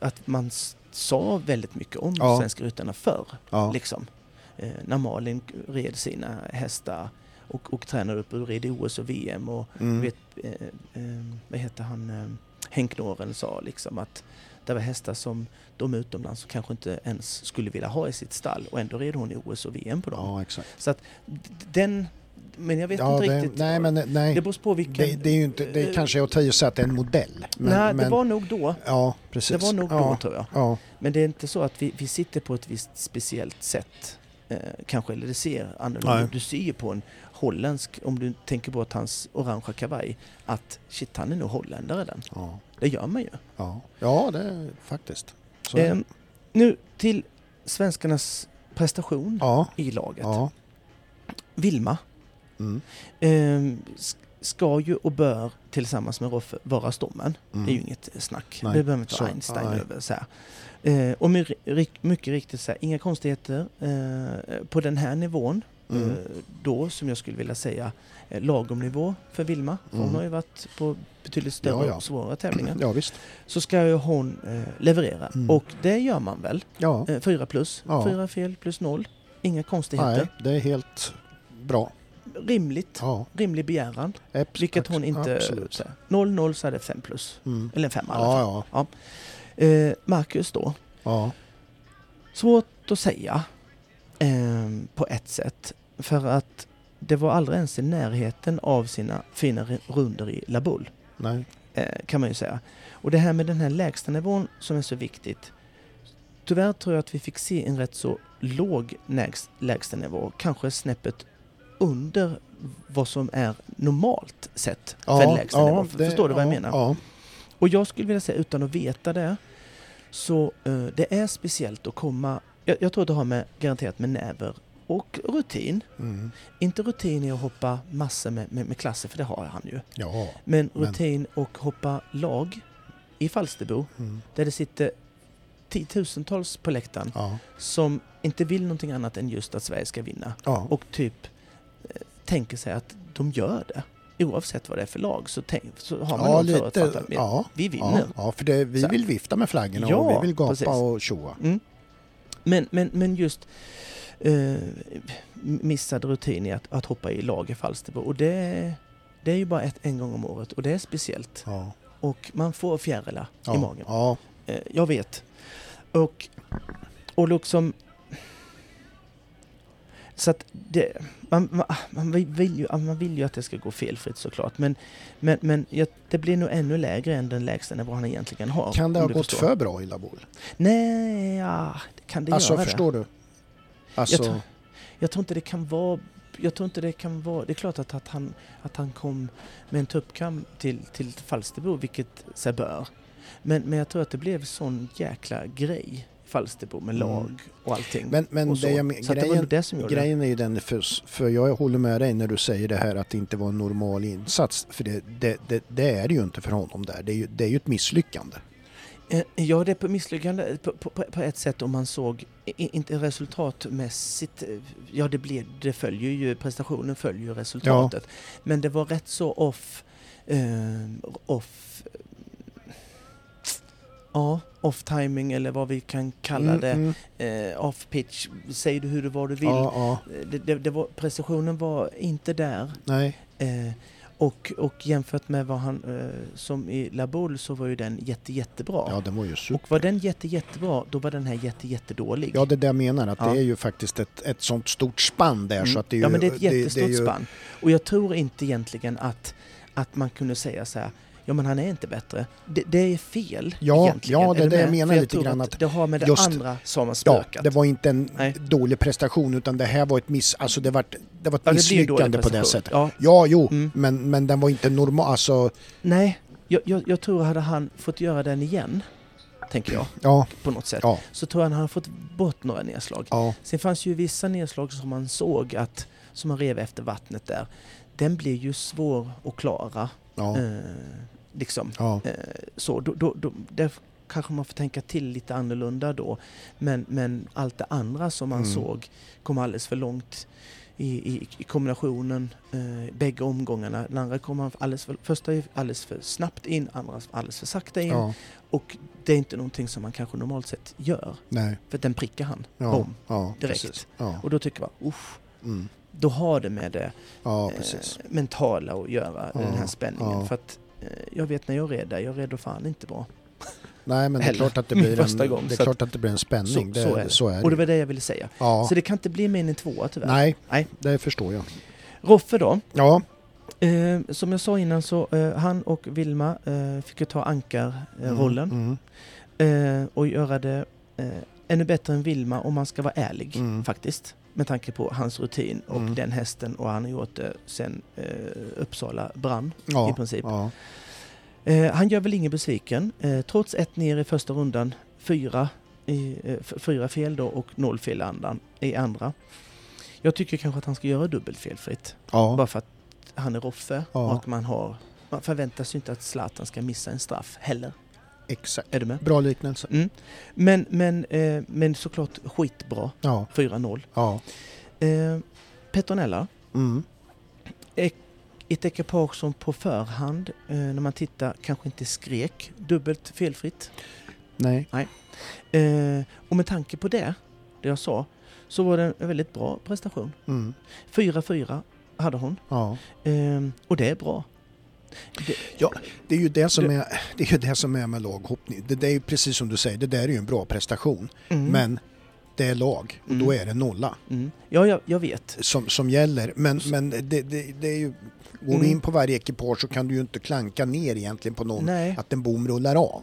att man sa väldigt mycket om Ja. svenska ryttarna förr. ja, Liksom. Eh, när Malin red sina hästar och, och tränade upp och red i OS och VM. Och mm, vet, eh, eh, vad heter han, eh, Henk Noren sa liksom att det var hästar som de utomlands kanske inte ens skulle vilja ha i sitt stall och ändå red hon i OS och VM på dem. ja. Så att den, men jag vet Ja, inte det, riktigt. nej, men nej. det beror på vilken... Det, det är inte, det eh, kanske är att ta i och säga att det är en modell. Men, nej, men, det var nog då. Ja, precis. Det var nog då ja, tror jag. Ja, Men det är inte så att vi, vi sitter på ett visst speciellt sätt. Eh, kanske, eller det ser annorlunda ut. Du ser ju på en holländsk, om du tänker på att hans orangea kavaj, att shit, han är nog holländare den. ja, Det gör man ju. ja. ja det är faktiskt. Är. Ehm, nu till svenskarnas prestation i laget. Vilma Mm, ehm, ska ju och bör tillsammans med Roffe vara stommen. mm. Det är ju inget snack. Nej, Det behöver inte så- Einstein nej. över. Så här. Eh, och mycket riktigt, så här, inga konstigheter eh, på den här nivån. Mm. Eh, då, som jag skulle vilja säga, eh, lagom nivå för Vilma. För Hon Mm. har ju varit på betydligt större Ja, ja. och svårare tävlingar. Ja, visst. Så ska ju hon leverera. Mm. Och det gör man väl? Ja, fyra plus. Fyra fel plus noll. Inga konstigheter. nej, det är helt bra. Rimligt. Ja, Rimlig begäran. abs- Vilket hon inte... Absolut. så här, 0-0 så är det 5 plus. Mm. Eller en femma i alla fall. Ja, ja, Eh, Marcus då. ja. Svårt att säga ehm, på ett sätt. För att det var aldrig ens i närheten av sina fina runder i La Boule, Nej. eh, kan man ju säga. Och det här med den här lägsta nivån som är så viktigt. Tyvärr tror jag att vi fick se en rätt så låg lägst, lägsta nivå. Kanske snäppet under vad som är normalt sett för en lägsta nivå. det- Förstår du vad jag ja, menar? Ja, Och jag skulle vilja säga, utan att veta det, så eh, det är speciellt att komma... Jag, jag tror det har med, garanterat med näver och rutin. mm. Inte rutin i att hoppa massor med, med, med klasser, för det har han ju. ja. Men Men- rutin och hoppa lag i Falsterbo, Mm. där det sitter tiotusentals på läktaren ja. som inte vill någonting annat än just att Sverige ska vinna. ja. Och typ tänker sig att de gör det. Oavsett vad det är för lag så, tänk, så har man ja, nog lite. Ja, vi vinner. ja, ja, för det, vi Så- vill vifta med flaggorna Ja, och vi vill gapa precis. och tjoa. Mm. Men, men, men just eh, missad rutin i att, att hoppa i lag i Falsterbo. Och det, det är ju bara ett, en gång om året och det är speciellt. Ja, Och man får fjärilar i magen. Eh, jag vet. Och, och liksom... Så att det, man, man, man, vill ju, man vill ju att det ska gå felfritt såklart. Men, men, men jag, det blir nog ännu lägre än den lägsta nivå han egentligen har. kan det ha gått förstår. för bra i Labol? Nej, ja, kan det Alltså göra det? förstår du? Alltså, tror- Jag tror inte det kan vara... Jag tror inte det kan vara... Det är klart att, att, han, att han kom med en tuppkam till, till Falsterbo, vilket sig bör. Men, men jag tror att det blev sån jäkla grej Falsterbo med Mm. lag och allting. men men och så. det jag, men- så det grejen, det det. grejen är ju den, för, för jag håller med dig när du säger det här att det inte var en normal insats. För det, det, är det ju inte för honom där. Det är ju, det är ju ett misslyckande. Eh, Ja, det är på misslyckande på, på, på ett sätt om man såg, inte resultatmässigt, eh, ja det, blir, det följer ju, prestationen följer ju resultatet. Men det var rätt så off, eh, off, ja, off timing eller vad vi kan kalla Mm, det. mm. Eh, off pitch, säg det hur det var du vill. Ja, ja, Eh, Det, det, det var, prestationen var inte där. nej. Eh, och, och jämfört med vad han, eh, som i La Boule så var ju den jätte, jättebra. Ja, den var ju super. Och var den jätte, jättebra, då var den här jätte, jättedålig. Ja, det är det jag menar, att Ja. det är ju faktiskt ett, ett sånt stort spann där Mm. så att det är ju... ja, men det är ett jättestort det är ju- spann. Och jag tror inte egentligen att, att man kunde säga så här, ja men han är inte bättre. Det, det är fel Ja, egentligen. ja, det är det jag menar För lite grann att det har med det just- andra har Ja, spökat. det var inte en Nej. dålig prestation utan det här var ett miss... Alltså det var, det var ett Ja, misslyckande på det sättet. Ja, Ja, jo, Mm. men, men den var inte normal. Alltså, nej, jag, jag, jag tror hade han fått göra den igen, tänker jag, ja, på något sätt, ja, så tror jag han hade fått bort några nedslag. ja, Sen fanns ju vissa nedslag som man såg att, som man rev efter vattnet där, den blir ju svår att klara. Eh, liksom. ja. Eh, så, då, då, då, där kanske man får tänka till lite annorlunda då. Men, men allt det andra som man Mm. såg kom alldeles för långt i, i, i kombinationen, eh, bägge omgångarna. Den andra kom alldeles för, första alldeles för snabbt in, andra alldeles för sakta in. ja. Och det är inte någonting som man kanske normalt sett gör. Nej, För den prickar han. ja, Bom. ja, direkt. Och då tycker man, uff, mm. då har det med det eh, mentala att göra, den här spänningen. För att jag vet när jag red där, jag red då fan inte bra. Nej, men det är klart att det blir Första en, gången, det är klart att det blir en spänning. Så- så är det. Så är Och det det. var det jag ville säga. Ja. Så det kan inte bli mer än en tvåa tyvärr. Nej, Nej. det förstår jag. Roffe då. Ja, Eh, som jag sa innan så eh, han och Vilma eh, fick ju ta ankarrollen Mm, mm, eh, och göra det eh, ännu bättre än Vilma om man ska vara ärlig Mm. faktiskt. Med tanke på hans rutin och Mm. den hästen och han har gjort det sen eh, Uppsala brann ja, i princip. Ja, Eh, han gör väl ingen besviken. Eh, trots ett ner i första rundan, fyra, i, eh, fyra fel då och noll fel andan, i andra. Jag tycker kanske att han ska göra dubbelt felfritt. ja, Bara för att han är Roffe och man har... Man förväntar sig inte att Zlatan ska missa en straff heller. Exakt. Är du med? Bra liknelse. Mm. Men, men, eh, men såklart skitbra. Ja, 4-0. ja. Eh, Petronella, Mm. ett ekipage som på förhand, eh, när man tittar, kanske inte skrek dubbelt felfritt. Nej. Eh, och med tanke på det, det jag sa, så var det en väldigt bra prestation. Mm. 4-4 hade hon. Ja. Eh, och det är bra. Det, Det är ju det som är, det är, ju det som är med laghoppning. Det, det är ju precis som du säger, det där är ju en bra prestation. mm, Men det är lag och Mm. då är det nolla mm. Ja, jag, jag vet. som, som gäller. Men, men det, det, det är ju... Går du Mm. in på varje ekipage så kan du ju inte klanka ner egentligen på någon Nej. att en bom rullar av.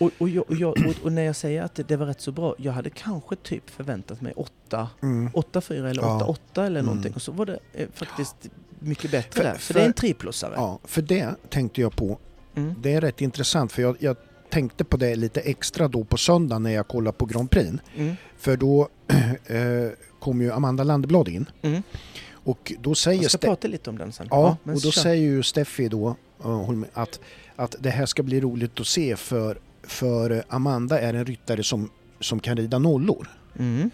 Och, och, jag, och, jag, och, när jag säger att det, det var rätt så bra, jag hade kanske typ förväntat mig 8 Mm. 8-4 eller Ja. 8-8 eller någonting. Mm. Och så var det eh, faktiskt mycket bättre För- där. För, för- det är en triplussare. Ja, för det tänkte jag på. Mm. Det är rätt intressant för jag, jag tänkte på det lite extra då på söndag när jag kollade på Grand Prix. Mm. För då eh, kom ju Amanda Landeblad in Mm. och då säger Jag ska Ste- prata lite om den sen. Ja, men och då kör. säger ju Steffi då eh, att, att det här ska bli roligt att se för, för Amanda är en ryttare som, som kan rida nollor. Mm.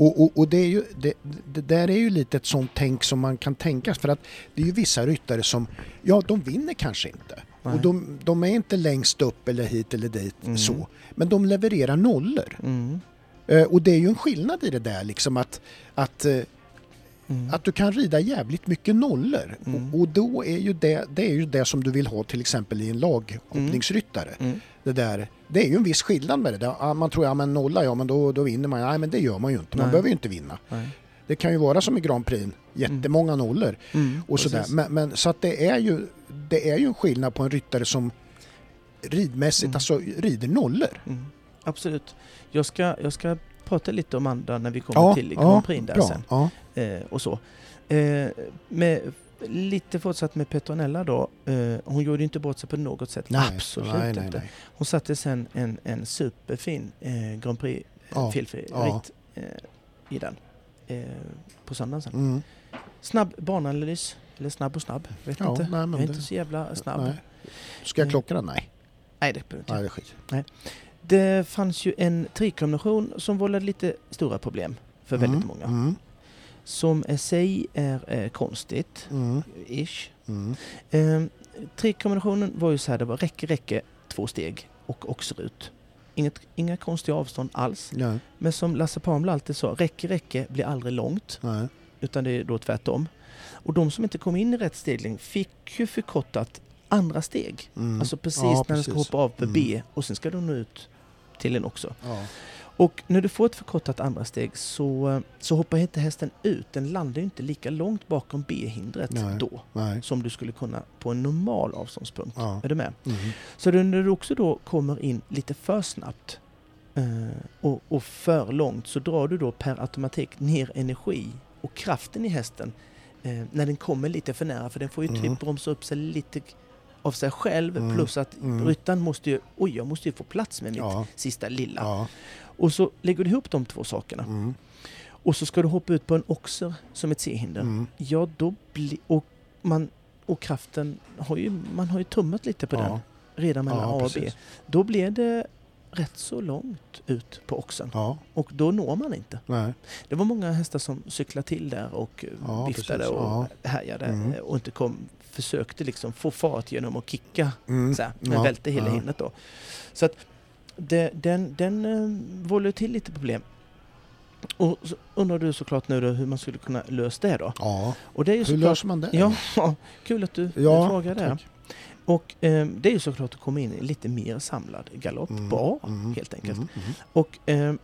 Och, och, och det, är ju, det, det där är ju lite ett sånt tänk som man kan tänka för att det är ju vissa ryttare som, ja de vinner kanske inte. Nej. Och de, de är inte längst upp eller hit eller dit Mm. så. Men de levererar nollor. Mm. Eh, och det är ju en skillnad i det där liksom att, att eh, Mm. att du kan rida jävligt mycket nollor. Mm. Och, och då är ju det, det är ju det som du vill ha till exempel i en laghoppningsryttare. Mm. Det, där, det är ju en viss skillnad med det. där. Ja, Man tror ja men nolla, ja men då, då vinner man. Nej men det gör man ju inte. Man Nej. behöver ju inte vinna. Nej. Det kan ju vara som i Grand Prix, jättemånga nollor Mm. och sådär. Men, men så att det är ju det är ju en skillnad på en ryttare som ridmässigt Mm. alltså rider nollor. Mm. Absolut. Jag ska, jag ska prata lite om andra när vi kommer Ja, till Grand Prix där bra. sen. Eh, och så. Eh, med, lite fortsatt med Petronella då. Eh, hon gjorde inte bort sig på något sätt. Nej, Absolut nej, nej, inte. nej. Hon satte sen en, en superfin eh, Grand Prix eh, eh, i den. På söndagen sen. Mm. Snabb bananalys. Eller snabb och snabb. Vet Ja, inte. nej, jag är det- inte så jävla snabb. Nej, Nej. Ska jag klocka den? Nej. det behöver inte Nej, det är skit. Det fanns ju en trikombination som vållade lite stora problem för väldigt Mm, många. Mm, Som i sig är eh, konstigt, mm, ish. mm. Eh, trikombinationen var ju så här, det var räcke, räcke, två steg och oxerut. Inget, inga konstiga avstånd alls. Nej, Men som Lasse Pamla alltid sa, räcke, räcke blir aldrig långt. nej. Utan det är då tvärtom. Och de som inte kom in i rätt stegling fick ju förkortat andra steg. Mm. Alltså precis Ja, när de ska precis. hoppa av på Mm. B och sen ska de nå ut till en också. Ja. Och när du får ett förkortat andra steg så, så hoppar inte hästen ut. Den landar ju inte lika långt bakom B-hindret då Nej. som du skulle kunna på en normal avståndspunkt. Ja. Är du med? Mm. Så det- när du också då kommer in lite för snabbt eh, och, och för långt så drar du då per automatik ner energi och kraften i hästen eh, när den kommer lite för nära för den får ju Mm. typ bromsa upp sig lite av sig själv Mm. plus att Mm. ryttaren måste ju, oj jag måste ju få plats med mitt Ja. sista lilla. Ja. Och så lägger du ihop de två sakerna Mm. och så ska du hoppa ut på en oxer som ett C-hinder. Mm. Ja, då blir... Och, man, och kraften har ju... Man har ju tummat lite på den Ja. redan mellan Ja, A och B. Då blir det rätt så långt ut på oxen. Ja. Och då når man inte. Nej. Det var många hästar som cyklade till där och Ja, viftade precis. och Ja. härjade Mm. och inte kom, försökte liksom få fart genom att kicka Mm. så här, men Ja. välte hela Ja. hindret då. Så att det, den, den vållar ju till lite problem. Och så undrar du såklart nu då hur man skulle kunna lösa det då. Ja. Och det är ju Hur såklart... löser man det? Ja, kul att du Ja, frågar det. Och eh, det är ju såklart att komma in i lite mer samlad galopp. Mm, Bra, mm, helt enkelt. Mm. Mm. Och eh,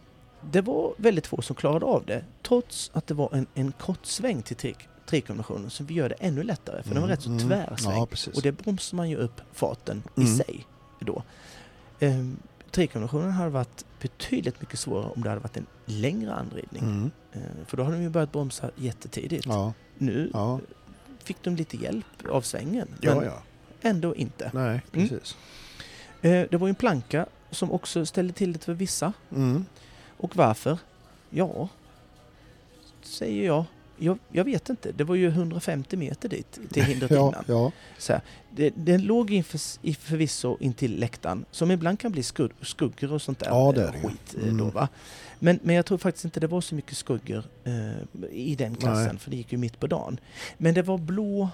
det var väldigt få som klarade av det, trots att det var en, en kort sväng till tre- trekombinationen som vi gör det ännu lättare, för den var rätt så Mm. tvärsväng. Ja. Och det bromsar man ju upp farten Mm. i sig då. Ehm, trekombinationen hade varit betydligt mycket svårare om det hade varit en längre anridning. Mm. Ehm, för då hade de ju börjat bromsa jättetidigt. Ja. Nu Ja. fick de lite hjälp av svängen, men ja. ändå inte. Nej, Mm. precis. Ehm, det var ju en planka som också ställde till det för vissa. Mm. Och varför? Ja, säger jag. Jag, jag vet inte. Det var ju 150 meter dit till hindret Ja, innan. ja. Så här, det, den låg inför, förvisso intill läktaren, som ibland kan bli skugg, skuggor och sånt där Ja, det är det skit eh, Mm. då va. Men, men jag tror faktiskt inte det var så mycket skuggor eh, i den klassen, Nej. för det gick ju mitt på dagen. Men det var blå,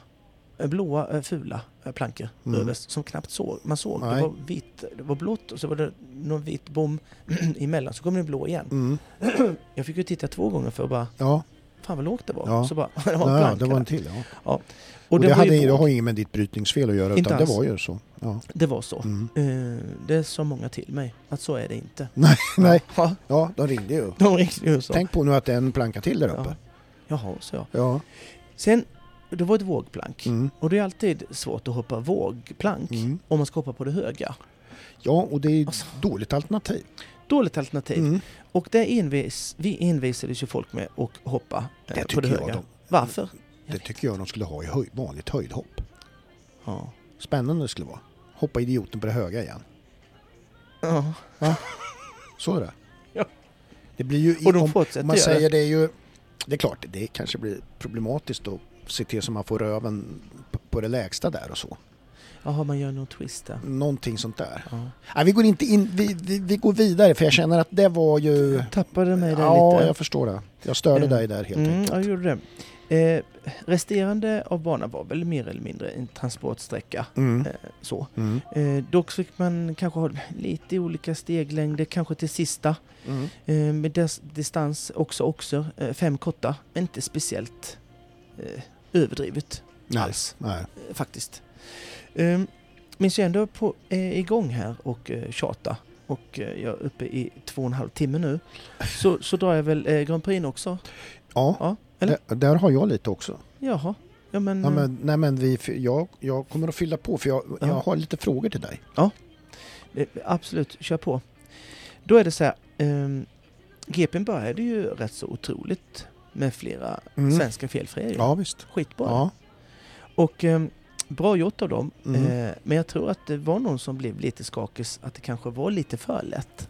eh, blåa eh, fula plankor Mm. överst som knappt såg. Man såg, det Nej. var vitt, det var blått och så var det någon vit bom emellan, så kom det blå igen. Mm. Jag fick ju titta två gånger för att bara, ja. Fan vad lågt det var. Ja. Så bara, det var en ja det var en till. Ja. Och, Och det, hade, det har inget med ditt brytningsfel att göra Inte utan det alls. var ju så. Ja. Det var så. Mm. Eh, det sa många till mig, att så är det inte. Nej, nej. Ja, Ja, de ringde ju. de ringde ju så. Tänk på nu att det är en planka till där uppe. Jaha, så ja. Ja. Sen, det var ett vågplank. Mm. Och det är alltid svårt att hoppa vågplank Mm. om man ska hoppa på det höga. Ja, och det är ett Alltså. dåligt alternativ. Dåligt alternativ. Mm. Och det envis, vi envisades ju folk med att hoppa eh, Det på tycker det jag höga. de- Varför? Det tycker jag de skulle ha i höj, vanligt höjdhopp. Ja. Spännande det skulle vara. Hoppa idioten på det höga igen. ja. Så är det. Ja. Det blir ju... Och de om, om man säger det är ju... Det är klart, det kanske blir problematiskt att se till så man får röven på det lägsta där och så. Jaha, man gör någon twist där. Någonting sånt där. Ja. Nej, vi går inte in, vi, vi, vi går vidare för jag känner att det var ju... Tappade mig där Ja, lite. jag förstår det. Jag störde Eh, dig där helt mm, enkelt. jag gjorde det. Eh, resterande av banan var väl mer eller mindre en transportsträcka. Mm. Eh, så. Mm. Eh, dock fick man kanske ha lite olika steglängder, kanske till sista. Mm. Eh, med distans också, också eh, fem korta, men inte speciellt eh, överdrivet Nej. alls Nej. faktiskt. Eh, men så är jag ändå på, eh, igång här och eh, tjata och eh, jag är uppe i två och en halv timme nu. Så, så drar jag väl eh, Grand Prix också. Ja, Ja, eller? där, där har jag lite också. Jaha. Ja, men, Ja, eh, men, nej, men vi, jag, jag kommer att fylla på för jag, Ja. jag har lite frågor till dig. eh, absolut, kör på. Då är det så här. Eh, GPn började ju rätt så otroligt med flera Mm. svenska felfria. Ja, visst. Skitbra. Ja. Och eh, bra gjort av dem. Mm. Eh, men jag tror att det var någon som blev lite skakis att det kanske var lite för lätt.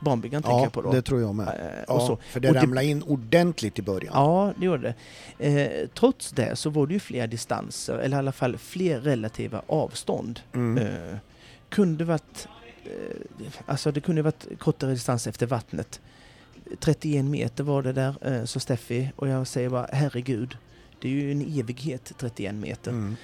Barnbyggaren tänker ja, jag på då. det tror jag med. Eh, och Ja, så. för det Och det- ramlade in ordentligt i början. Ja, det gjorde det. Eh, trots det så var det ju fler distanser, eller i alla fall fler relativa avstånd. Mm. Eh, kunde varit eh, alltså det kunde varit kortare distans efter vattnet. 31 meter var det där, eh, så Steffi, och jag säger bara herregud, det är ju en evighet 31 meter. Mm.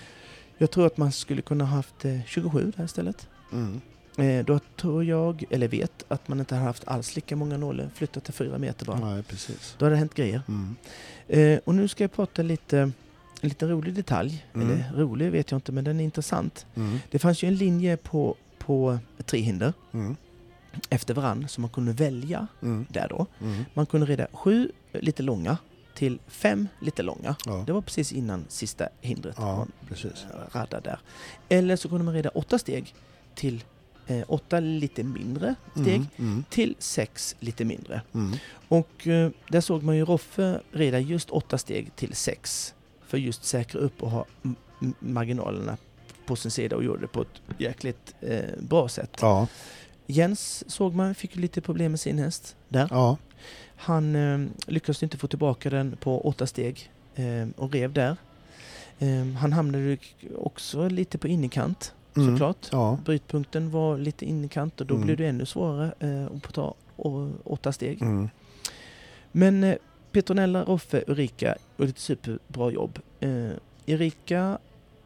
Jag tror att man skulle kunna haft eh, 27 där istället. Mm. Eh, då tror jag, eller vet, att man inte har haft alls lika många nålar, flyttat till 4 meter bara. Nej, precis. Då har det hänt grejer. Mm. Eh, och nu ska jag prata lite, en lite rolig detalj. Mm. Eller rolig vet jag inte, men den är intressant. Mm. Det fanns ju en linje på, på tre hinder Mm. efter varann som man kunde välja Mm. där då. Mm. Man kunde rida sju lite långa till fem lite långa. Ja. Det var precis innan sista hindret ja, precis. där. Eller så kunde man rida åtta steg till eh, åtta lite mindre steg Mm. Mm. till sex lite mindre. Mm. Och eh, där såg man ju Roffe rida just åtta steg till sex för just säkra upp och ha marginalerna på sin sida och gjorde det på ett jäkligt eh, bra sätt. Ja. Jens såg man fick lite problem med sin häst där. Ja. Han eh, lyckades inte få tillbaka den på åtta steg eh, och rev där. Eh, han hamnade också lite på innerkant Mm. såklart. Ja. Brytpunkten var lite innerkant och då Mm. blev det ännu svårare eh, att ta åtta steg. Mm. Men eh, Petronella, Roffe, Ulrika gjorde ett superbra jobb. Eh, Erika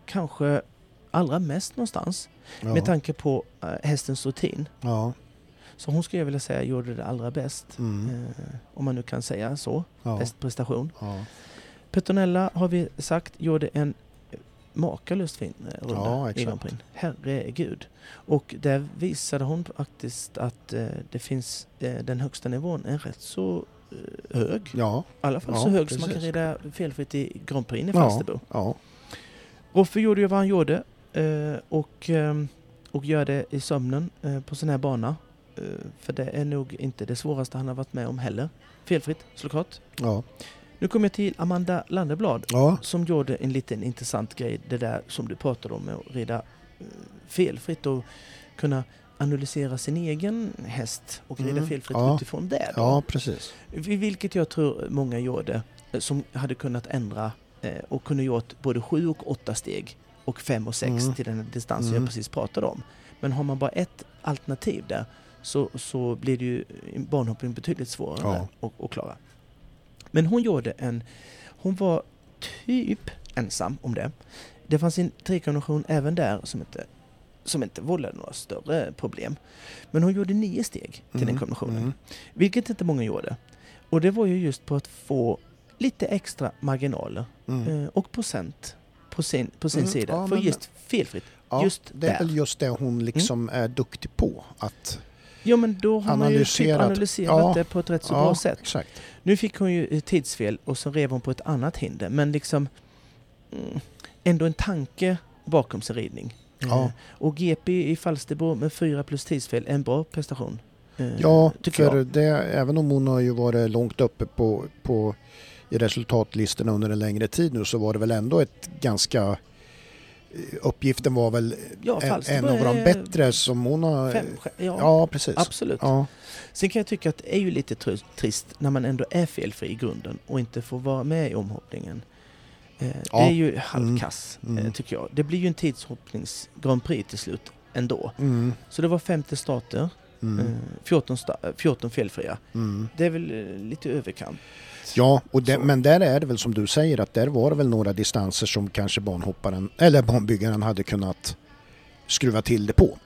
kanske allra mest någonstans Ja. med tanke på eh, hästens rutin. ja. Så hon skulle jag vilja säga gjorde det allra bäst. Mm. Eh, om man nu kan säga så. Ja. Bäst prestation. Ja. Petronella har vi sagt gjorde en makalöst fin eh, runda Ja, i. Grand Prix. Herregud. Och där visade hon faktiskt att eh, det finns eh, den högsta nivån är rätt så eh, hög. Ja. I alla fall Ja, så hög som man kan rida felfritt i Grand Prix i. Falsterbo. Ja. Roffe gjorde ju vad han gjorde eh, och, och gör det i sömnen på sån här bana. Eh, för det är nog inte det svåraste han har varit med om heller. Felfritt såklart. Ja. Nu kommer jag till Amanda Landeblad Ja. som gjorde en liten intressant grej. Det där som du pratade om med att rida eh, felfritt och kunna analysera sin egen häst och rida Mm, felfritt ja. utifrån det. Då. Ja, precis. Vil- Vilket jag tror många gjorde eh, som hade kunnat ändra och kunde gjort både sju och åtta steg och fem och sex Mm. till den distans Mm. jag precis pratade om. Men har man bara ett alternativ där så, så blir det ju banhoppning betydligt svårare Ja. att, att klara. Men hon gjorde en... Hon var typ ensam om det. Det fanns en trikombination även där som inte, som inte vållade några större problem. Men hon gjorde nio steg till den Mm, kombinationen. mm. Vilket inte många gjorde. Och det var ju just på att få lite extra marginaler Mm. eh, och procent på sin, på sin Mm, sida. ja, för just felfritt. Ja, just det är där. Mm. väl just det hon liksom är duktig på. Att, Ja men då har man ju typ Analyserat. Ja, det på ett rätt så ja, bra sätt. exakt. Nu fick hon ju tidsfel och så rev hon på ett annat hinder. Men liksom mm, ändå en tanke bakom sin ridning. Ja. Eh, Och GP i Falsterbo med fyra plus tidsfel, en bra prestation. eh, Ja, för det, även om hon har ju varit långt uppe på, på i resultatlistorna under en längre tid nu så var det väl ändå ett ganska Uppgiften var väl Ja, en, av de bättre som hon har... Fem, ja, Ja, precis. absolut. Ja, Sen kan jag tycka att det är ju lite tr- trist när man ändå är felfri i grunden och inte får vara med i omhoppningen. Eh, Ja. Det är ju halvkass, Mm. Mm. tycker jag. Det blir ju en tidshoppnings Grand Prix till slut ändå. mm, Så det var 50 starter, mm, eh, 14, sta- eh, 14 felfria. mm. Det är väl lite överkant. Ja, och det, men där är det väl som du säger att där var det väl några distanser som kanske banhopparen eller banbyggaren hade kunnat skruva till det på.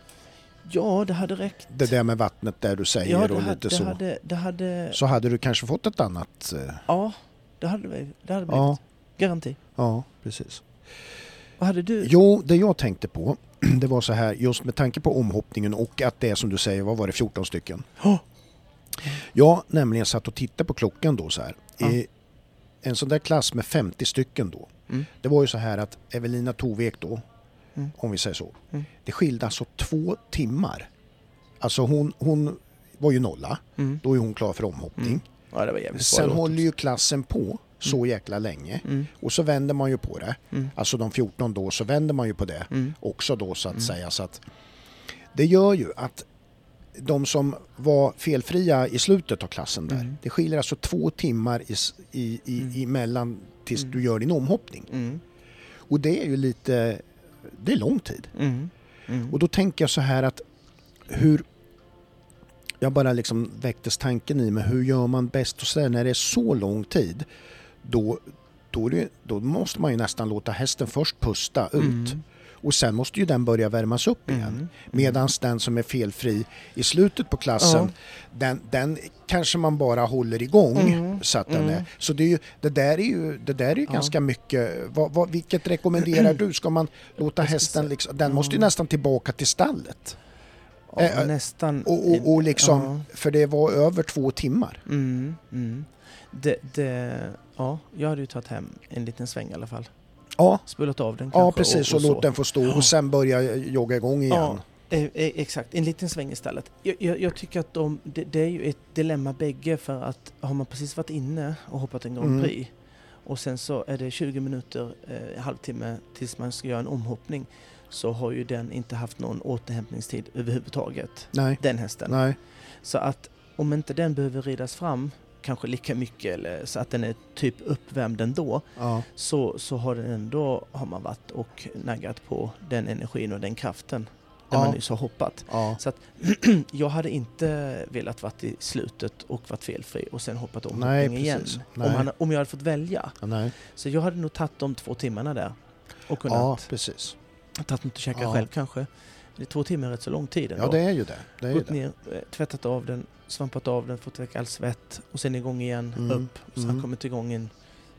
Ja, det hade räckt. Det där med vattnet där du säger ja, och hade, lite så. hade, hade... Så hade du kanske fått ett annat... eh, Ja, det hade vi. Det hade blivit. Ja, Garanti. ja, precis. Vad hade du? Jo, det jag tänkte på det var så här just med tanke på omhoppningen och att det är som du säger, vad var det, 14 stycken? Oh! Jag nämligen satt och tittade på klockan då så här. I en sån där klass med 50 stycken då. Mm. Det var ju så här att Evelina Tovek då, Mm. om vi säger så. Mm. Det skilde alltså två timmar. Alltså hon, hon var ju nolla. Mm. Då är hon klar för omhoppning. Mm. Ja, det var jävligt Sen håller ju klassen på så jäkla länge. Mm. Och så vänder man ju på det. Mm. Alltså de 14 då, så vänder man ju på det Mm. också då så att Mm. säga. Så att det gör ju att de som var felfria i slutet av klassen där, Mm. det skiljer alltså två timmar i, i, i, Mm. emellan tills Mm. du gör din omhoppning. Mm. Och det är ju lite, det är lång tid. Mm. Mm. Och då tänker jag så här att hur jag bara liksom väcktes tanken i mig, hur gör man bäst och sådär när det är så lång tid? Då, då, det, då måste man ju nästan låta hästen först pusta ut Mm. Och sen måste ju den börja värmas upp igen. Mm. Medan den som är felfri i slutet på klassen, den, den kanske man bara håller igång Mm. så att den Mm. är. Så det, är ju, det där är ju, det där är ju Ja. ganska mycket, vad, vad, vilket rekommenderar du? Ska man låta hästen, liksom, den måste ju Mm. nästan tillbaka till stallet. Ja, Eh, nästan. Och, och, och liksom, Ja. för det var över två timmar. Mm, mm. Det, det, ja, jag hade ju tagit hem en liten sväng i alla fall. Ja, Spolat av den kanske. ja precis, och, så. låt den få stå och sen börja jogga igång igen. Ja, eh, eh, exakt. En liten sväng istället. Jag, jag, jag tycker att de, det, det är ju ett dilemma bägge för att har man precis varit inne och hoppat en Grand Mm. Prix och sen så är det 20 minuter, eh, halvtimme tills man ska göra en omhoppning så har ju den inte haft någon återhämtningstid överhuvudtaget, Nej, den hästen. nej, Så att om inte den behöver ridas fram kanske lika mycket eller så att den är typ uppvärmd ändå ja, så, så har den ändå har man varit och naggat på den energin och den kraften när Ja. man nyss har hoppat. ja. Så att jag hade inte velat varit i slutet och varit felfri och sen hoppat om Nej, hoppning igen. precis. Om, Nej. han, om jag hade fått välja. ja, nej. Så jag hade nog tagit de två timmarna där och ja kunnat precis. tagit något att käka Ja. själv kanske. Två timmar är rätt så lång tid ändå. Ja, det är ju det. det, är Gått ner, eh, tvättat av den, svampat av den, fått väck all svett och sen igång igen, Mm, upp. Så mm. kommit igång en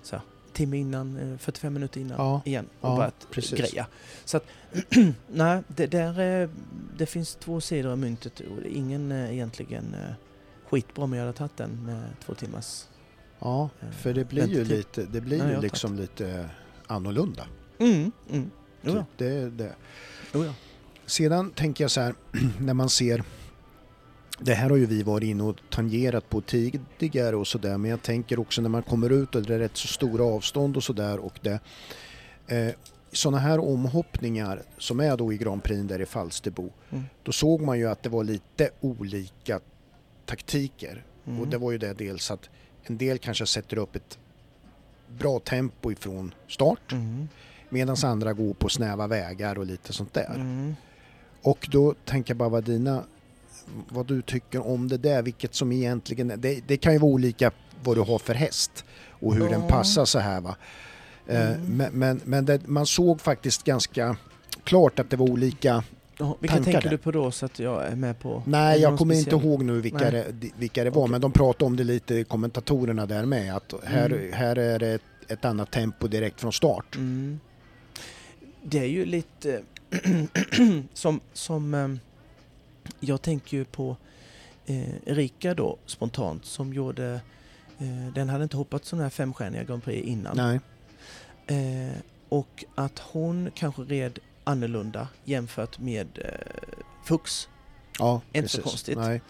så, här, timme innan, eh, 45 minuter innan Ja, igen och ja, börjat precis. greja. Så att, nej, det, där, är- det finns två sidor av myntet och ingen eh, egentligen eh, skitbra om jag hade tagit den med två timmars... Ja, Eh, för det blir ju lite, det blir Nej, ju liksom lite annorlunda. Mm, mm. Typ. Det, det. Sedan tänker jag så här, när man ser det här har ju vi varit inne och tangerat på tidigare och sådär men jag tänker också när man kommer ut och det är rätt så stora avstånd och sådär och det eh, sådana här omhoppningar som är då i Grand Prix där i Falsterbo Mm. då såg man ju att det var lite olika taktiker Mm. och det var ju det dels att en del kanske sätter upp ett bra tempo ifrån start Mm. medan andra går på snäva vägar och lite sånt där. Mm. Och då tänker jag bara vad dina, vad du tycker om det där, vilket som egentligen det, det kan ju vara olika vad du har för häst och hur den Ja. passar så här va. Eh, Mm. Men, men, men det, man såg faktiskt ganska klart att det var olika, Ja, vilka tankar tänker där. du på då så att jag är med på? Nej jag kommer inte speciell? ihåg nu vilka, det, vilka det var, Okej. men de pratade om det lite, kommentatorerna där med, att här, Mm. här är det ett, ett annat tempo direkt från start. Mm. Det är ju lite som, som eh, jag tänker ju på eh, Erika då spontant som gjorde eh, den hade inte hoppat sådana här femstjärniga Grand Prix innan. Eh, och att hon kanske red annorlunda jämfört med eh, Fux. ja Inte så precis. konstigt. Nej.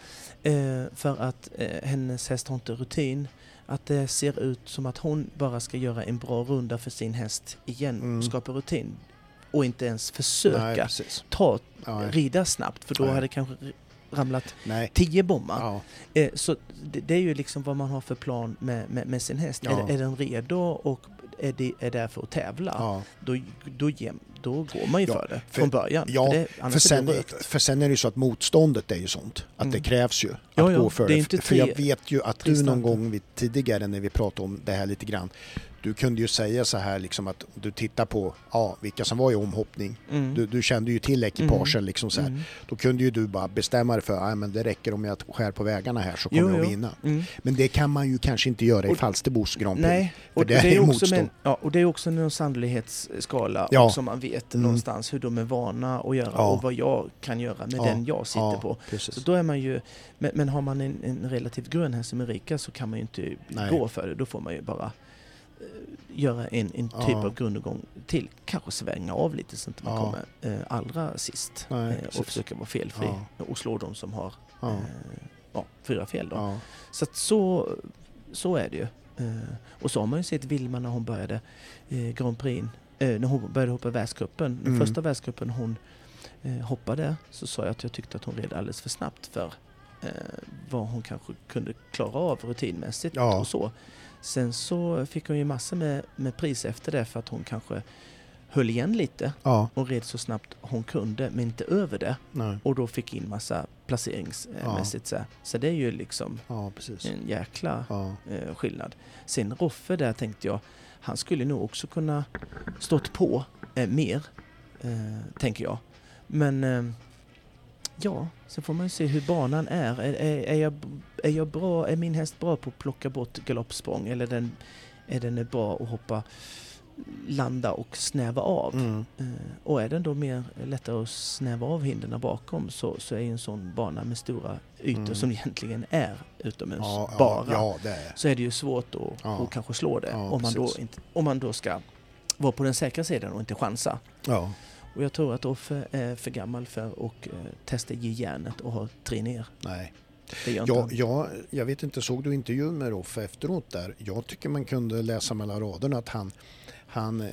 Eh, för att eh, hennes häst har inte rutin. Att det ser ut som att hon bara ska göra en bra runda för sin häst igen Mm. och skapa rutin. Och inte ens försöka Nej, ta, Ja, rida snabbt för då Nej. hade kanske ramlat nej. tio bommar. Ja. Eh, så det, det är ju liksom vad man har för plan med, med, med sin häst. Ja. Är, är den redo och är, det, är där för att tävla, Ja. då, då, ge- då går man ju Ja, för det för- från början. ja, för det, För sen, det för sen är det ju så att motståndet är ju sånt. Att det Mm. krävs ju att Ja, ja, gå för det det. för jag vet ju att du någon gång vid, tidigare när vi pratade om det här lite grann. Du kunde ju säga så här liksom att du tittar på ja, vilka som var i omhoppning. Mm. Du, du kände ju till ekipagen liksom så här. Mm. Då kunde ju du bara bestämma dig för att men det räcker om jag skär på vägarna här så kommer Jo, jag vinna. Mm. Men det kan man ju kanske inte göra i Och- Falsterbos Grand Prix. Nej, För och det det, är är också motstånd. med, ja, och det är också en sannolikhetsskala Ja. som man vet Mm. någonstans hur de är vana att göra Ja. och vad jag kan göra med Ja, den jag sitter ja, på. Precis. Så då är man ju, men, men har man en, en relativt grön häst som Erika så kan man ju inte Nej. gå för det. Då får man ju bara eh, göra en, en typ av grundgång till. Kanske svänga av lite så att man kommer eh, allra sist. Nej, eh, och försöka vara felfri och slå de som har fyra fel. Då. Så så, så är det ju. Eh, och så har man ju sett Vilma när hon började eh, Grand Prix, när hon började hoppa världscupen. Den Mm. första världscupen hon eh, hoppade så sa jag att jag tyckte att hon red alldeles för snabbt för eh, vad hon kanske kunde klara av rutinmässigt Ja. och så. Sen så fick hon ju massor med, med pris efter det för att hon kanske höll igen lite Ja, och red så snabbt hon kunde, men inte över det. nej. Och då fick in massa placeringsmässigt så, här. så det är ju liksom Ja, en jäkla Ja, eh, skillnad. Sen Roffe där tänkte jag, han skulle nog också kunna stått på eh, mer, eh, tänker jag. Men eh, ja, sen får man ju se hur banan är. Är, är, är, jag, är, jag bra, är min häst bra på att plocka bort galoppsprång eller den, är den bra att hoppa, landa och snäva av? mm. Eh, Och är den då mer lättare att snäva av hindren bakom så, så är ju en sån bana med stora ytor Mm. som egentligen är utomhus ja, ja, bara ja, det är så är det ju svårt att, Ja. kanske slå det Ja, om, man då inte, om man då ska vara på den säkra sidan och inte chansa. Ja, Och jag tror att Offe är för gammal för att eh, testa ge järnet och ha tre ner. nej. Ja, ja, jag vet inte, såg du intervjun med Roffe efteråt där? Jag tycker man kunde läsa mellan raderna att han, han, eh,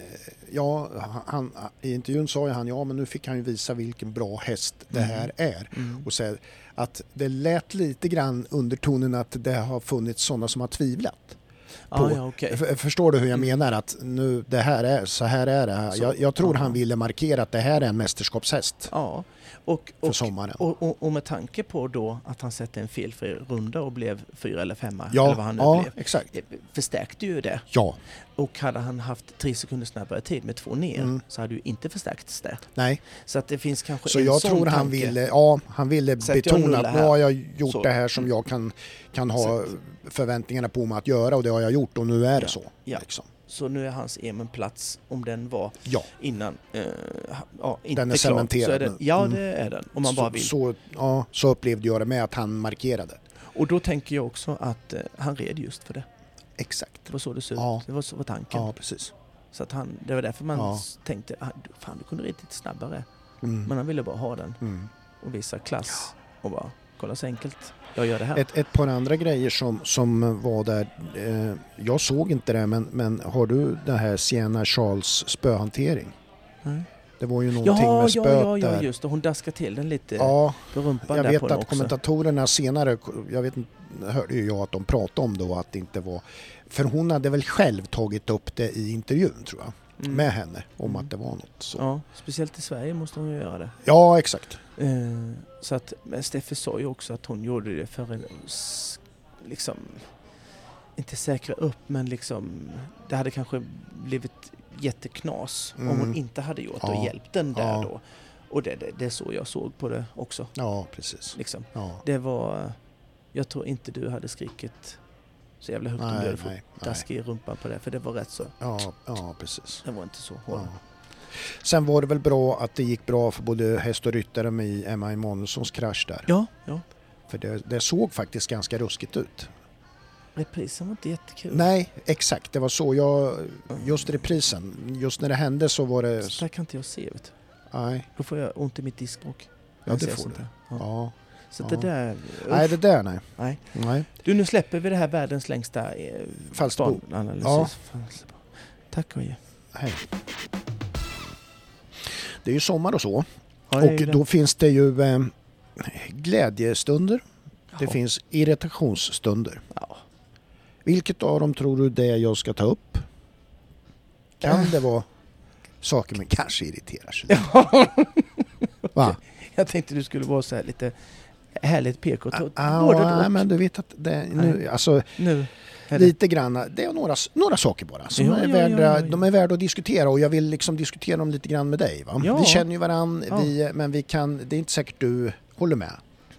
ja, han, i intervjun sa ju han, ja men nu fick han ju visa vilken bra häst det Mm. här är. Mm. Och säga att det lät lite grann undertonen att det har funnits sådana som har tvivlat. På- ja. F- Förstår du hur jag Mm. menar att nu det här är, så här är det. Så- Jag, jag tror han ville markera att det här är en mästerskapshäst Ja, och, för och, sommaren. och, och, och med tanke på då att han sätter en felfri runda och blev fyra eller femma, ja, eller vad han nu ja blev, exakt. eh, förstärkte ju det. Ja, Och hade han haft tre sekunder snabbare tid med två ner Mm. så hade ju inte förstärkts det. nej. Så att det finns kanske Så en jag sån tror han tanke. ville, ja, han ville jag betona att nu har jag gjort Så. det här som jag kan, kan ha förväntningarna på mig att göra och det har jag gjort och nu är det Ja. så. Ja. Liksom. Så nu är hans EM en plats, om den var Ja, innan, eh, ja, inte Den är klar, cementerad så är det, nu. Ja, Mm. det är den. Om man bara så, vill. så, ja, så upplevde jag det med att han markerade. Och då tänker jag också att eh, han red just för det. Exakt. Det var så det såg Ja. ut. Det var så var tanken. Ja, precis. Så att han, det var därför man Ja. tänkte, ah, du- fan du kunde ridit lite snabbare. Mm. Men han ville bara ha den Mm. och visa klass. Och bara, kolla så enkelt jag gör det här. Ett, ett par andra grejer som, som var där. Eh, jag såg inte det men, men har du den här Sienna Charles spöhantering? Mm. Det var ju någonting Ja, med ja, spöet ja, ja, där. just det. Hon daskade till den lite Ja, på rumpan jag vet att också. kommentatorerna senare, jag vet hörde ju jag att de pratade om då att det inte var... För hon hade väl själv tagit upp det i intervjun tror jag, Mm. med henne om Mm. att det var något så. Ja, speciellt i Sverige måste hon ju göra det. Ja, exakt. Eh, så att, men Steffi sa ju också att hon gjorde det för s- liksom, inte säkra upp men liksom, det hade kanske blivit jätteknas om hon Mm. inte hade gjort Ja. och hjälpt den där Ja. då. Och det, det, det är så jag såg på det också. Ja, precis. Liksom. Ja. Det var, jag tror inte du hade skrikit så jävla högt om du hade fått dask i rumpan på det, för det var rätt så, Ja, ja, precis. det var inte så hård. Sen var det väl bra att det gick bra för både häst och ryttare med i Emma Emanuelssons krasch där. Ja, ja. För det, det såg faktiskt ganska ruskigt ut. Reprisen var inte jättekul. Nej, exakt. Det var så jag... Just reprisen. Just när det hände så var det... Så där kan inte jag se, vet du. Nej. Då får jag ont i mitt diskbråck. Ja, det får du. Ja. Ja. Så Ja. det där... Nej, usch. det där nej. Nej. Nej. Du, nu släpper vi det här världens längsta eh, Falsterbo. Ja. Tack Oje. nej. Det är ju sommar och så. Ja, det Och det. då finns det ju eh, glädjestunder. Det Ja. finns irritationsstunder. Ja. Vilket av dem tror du det jag ska ta upp? Kan det vara saker man kanske irriterar sig lite? Va? Jag tänkte du skulle vara så här lite härligt PK. Ah, ah, men du vet att det, nu, alltså, Nu. Lite grann, det är några, några saker bara som Ja, är, ja, värda, ja, de är värda att diskutera och jag vill liksom diskutera dem lite grann med dig. Vi känner ju varann, Ja. vi, men vi kan, det är inte säkert du håller med.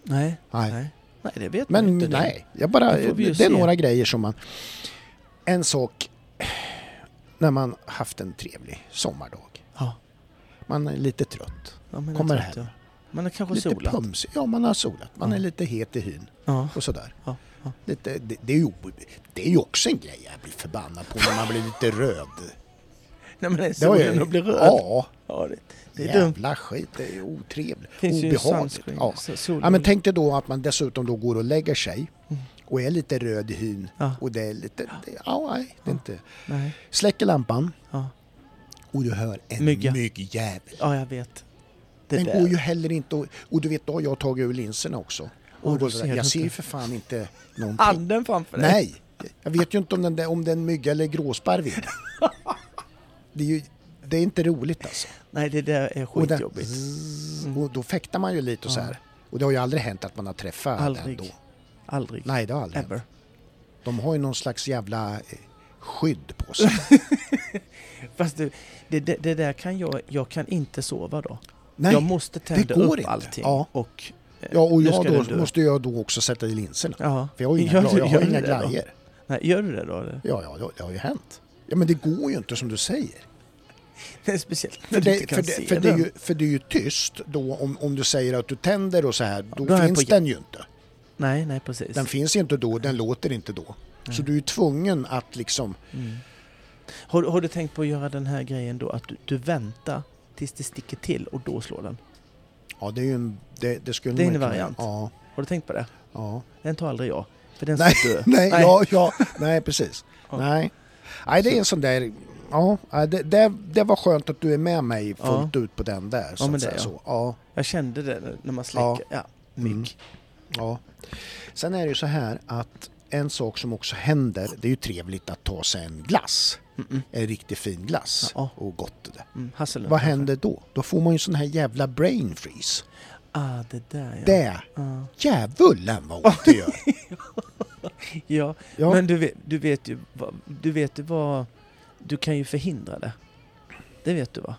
Nej. Nej. Nej. Nej, det vet man Men inte. det. nej, jag bara, Det det är se. några grejer som man... En sak, när man haft en trevlig sommardag. Ja. Man är lite trött, men Kommer tror hem. Man har kanske lite solat. pumsig. Ja, man har solat. Man är lite het i hyn Ja. och sådär. Lite, det, det, är ju, det är ju också en grej jag blir förbannad på när man blir lite röd. Nej men det är Det solen och blir röd. Ja, Ja, det, det är dumt. jävla skit. Det är otrevligt. finns Obehagligt. Ja. Ja, men tänk dig då att man dessutom då går och lägger sig Mm. och är lite röd i hyn Ja. och det är lite... Det, ja, nej, det är inte... Nej. Släcker lampan och du hör en Mygga. myggjävel. ja, jag vet. Det Den där. går ju heller inte att... Och du vet, då har jag tagit ur linserna också. Och då, ser jag det ser ju för fan inte någonting. Handen framför dig. Nej! Jag vet ju inte om den, där, om den mygga eller gråsparv är. Det är ju det är inte roligt alltså. Nej, det där är Och, skitjobbigt. Mm. och då fäktar man ju lite och så här. Och det har ju aldrig hänt att man har träffat Aldrig. den då. Aldrig. Nej, det har aldrig hänt. Ever. De har ju någon slags jävla eh, skydd på sig. Fast du, det, det, det där kan jag, jag kan inte sova då. Nej, jag måste tända upp inte. allting. Ja. Och, ja, och jag då, måste jag då också sätta i linserna. Ja. För jag har inga, Gör jag har inga glajjor. Nej, gör du det då? eller? Ja, ja, det har ju hänt. Ja, men det går ju inte som du säger. Det är speciellt För det, för, det, för, det är ju, för det är ju tyst då om, om du säger att du tänder och så här. Då då finns den ju inte. Nej, nej precis. Den finns inte då, den låter inte då. Så Nej. du är ju tvungen att liksom... Mm. Har, har du tänkt på att göra den här grejen då att du, du väntar tills det sticker till och då slår den? Ja, det är ju en... Det, det skulle Det är en variant. Ja, Har du tänkt på det? ja. Den tar aldrig jag. För den Nej, dö. Nej, ja, ja, nej precis. Ja. Nej. nej, det är en sån där... Ja, nej, det, det, det var skönt att du är med mig Ja. fullt ut på den där. Så men att det säga jag. så. Ja, Jag kände det när man släcker. Ja, Mm. mygg. ja. Sen är det ju så här att en sak som också händer, det är ju trevligt att ta sig en glass. Mm-mm. En riktigt fin glass. Ja. Och gott det. Mm, Vad händer då? Då får man ju sån här jävla brain freeze. Ah, det där ja. Det, Ja. djävulen vad ont det gör. ja. Ja. Men du vet, du vet ju vad, du vet ju vad, du kan ju förhindra det. Det vet du va?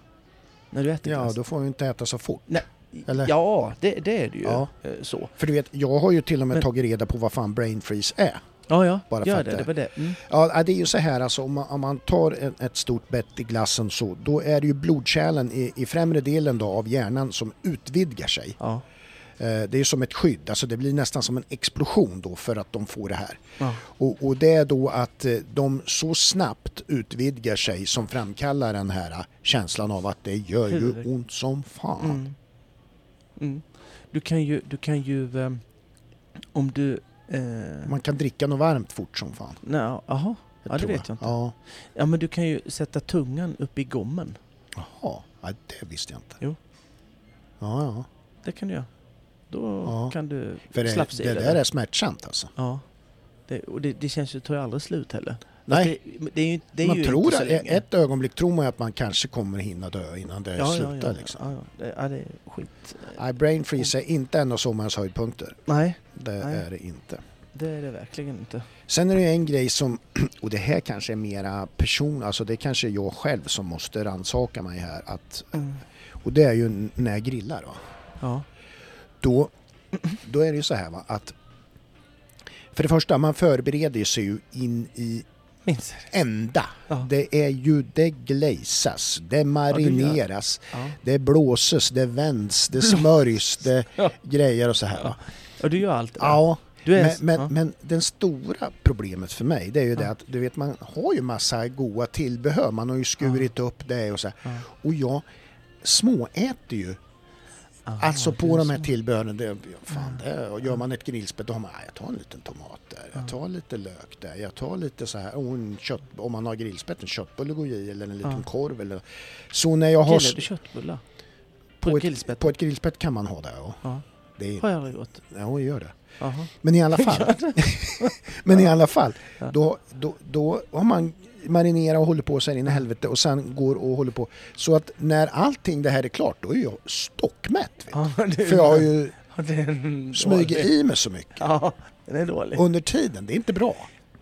När du äter ja, glass. då får man ju inte äta så fort. Nej, eller? Ja, det, det är det ju. Ja. eh, Så. För du vet, jag har ju till och med Men- tagit reda på vad fan brain freeze är. Ja, ja. Bara Gör det. det- Det var det. Mm. Ja, det är ju så här alltså om man, om man tar ett, ett stort bett i glassen så, då är det ju blodkärlen i, i främre delen då av hjärnan som utvidgar sig. Ja. Eh, det är som ett skydd, alltså det blir nästan som en explosion då för att de får det här. ja. Och, och det är då att eh, de så snabbt utvidgar sig som framkallar den här eh, känslan av att det gör ju ont som fan. Mm. Mm. Du kan ju, du kan ju ehm, om du... Eh, Man kan dricka något varmt fort som fan. nej, jaha, ja, det vet jag inte. Ja. Ja, men du kan ju sätta tungan upp i gommen. Jaha, ja, det visste jag inte. Jo. Ja, ja. Det kan du göra. Då Ja. kan du För det, slafsa i det det. där är smärtsamt alltså. Ja. Det, och det, det känns ju, tar ju aldrig slut heller. Nej, Det, det är ju, det är man ju tror inte så länge. ett ögonblick tror man att man kanske kommer hinna dö innan det ja, ja, slutar ja, liksom. Ja, ja. Det, ja, det är skit. Nej, brain freeze är inte en av sommarens höjdpunkter. Nej, Det Nej. är det inte. det är det verkligen inte. Sen är det en grej som, och det här kanske är mera person, alltså det kanske är jag själv som måste rannsaka mig här. Att, Mm. och det är ju när jag grillar. Va? Ja. Då, då är det ju så här va, att för det första, man förbereder sig ju in i Minns ända. Ja. Det är ju, det glazas, det marineras, Ja. det blåses, det vänds, det smörjs, det Ja. grejer och så här. Ja, du gör allt det. Ja, men, men, ja. men den stora problemet för mig det är ju det Ja. att du vet man har ju massa goda tillbehör. Man har ju skurit upp det och så här. Ja. Och jag småäter ju. Aha, alltså på de här tillbehören. Det, fan, det, och gör man ett grillspett då har man, "Ah, jag tar en liten tomat där, jag tar lite lök där, jag tar lite så här, och en kött, om man har grillspett, en köttbulle går i eller en liten Ja. korv eller Så när jag har... Grillar du köttbullar? På, på, ett grillspett? ett, på ett grillspett kan man ha det ja. Ja. Det är, Har jag aldrig gjort. ja, gör det. Jaha. Men i alla fall. Men i alla fall, då, då, då har man marinerat och håller på här in i helvete och sen går och håller på. Så att när allting det här är klart, då är jag stockmätt. Ja, För jag har ju ja, smugit i mig så mycket. Ja, den är dålig. Under tiden, det är inte bra.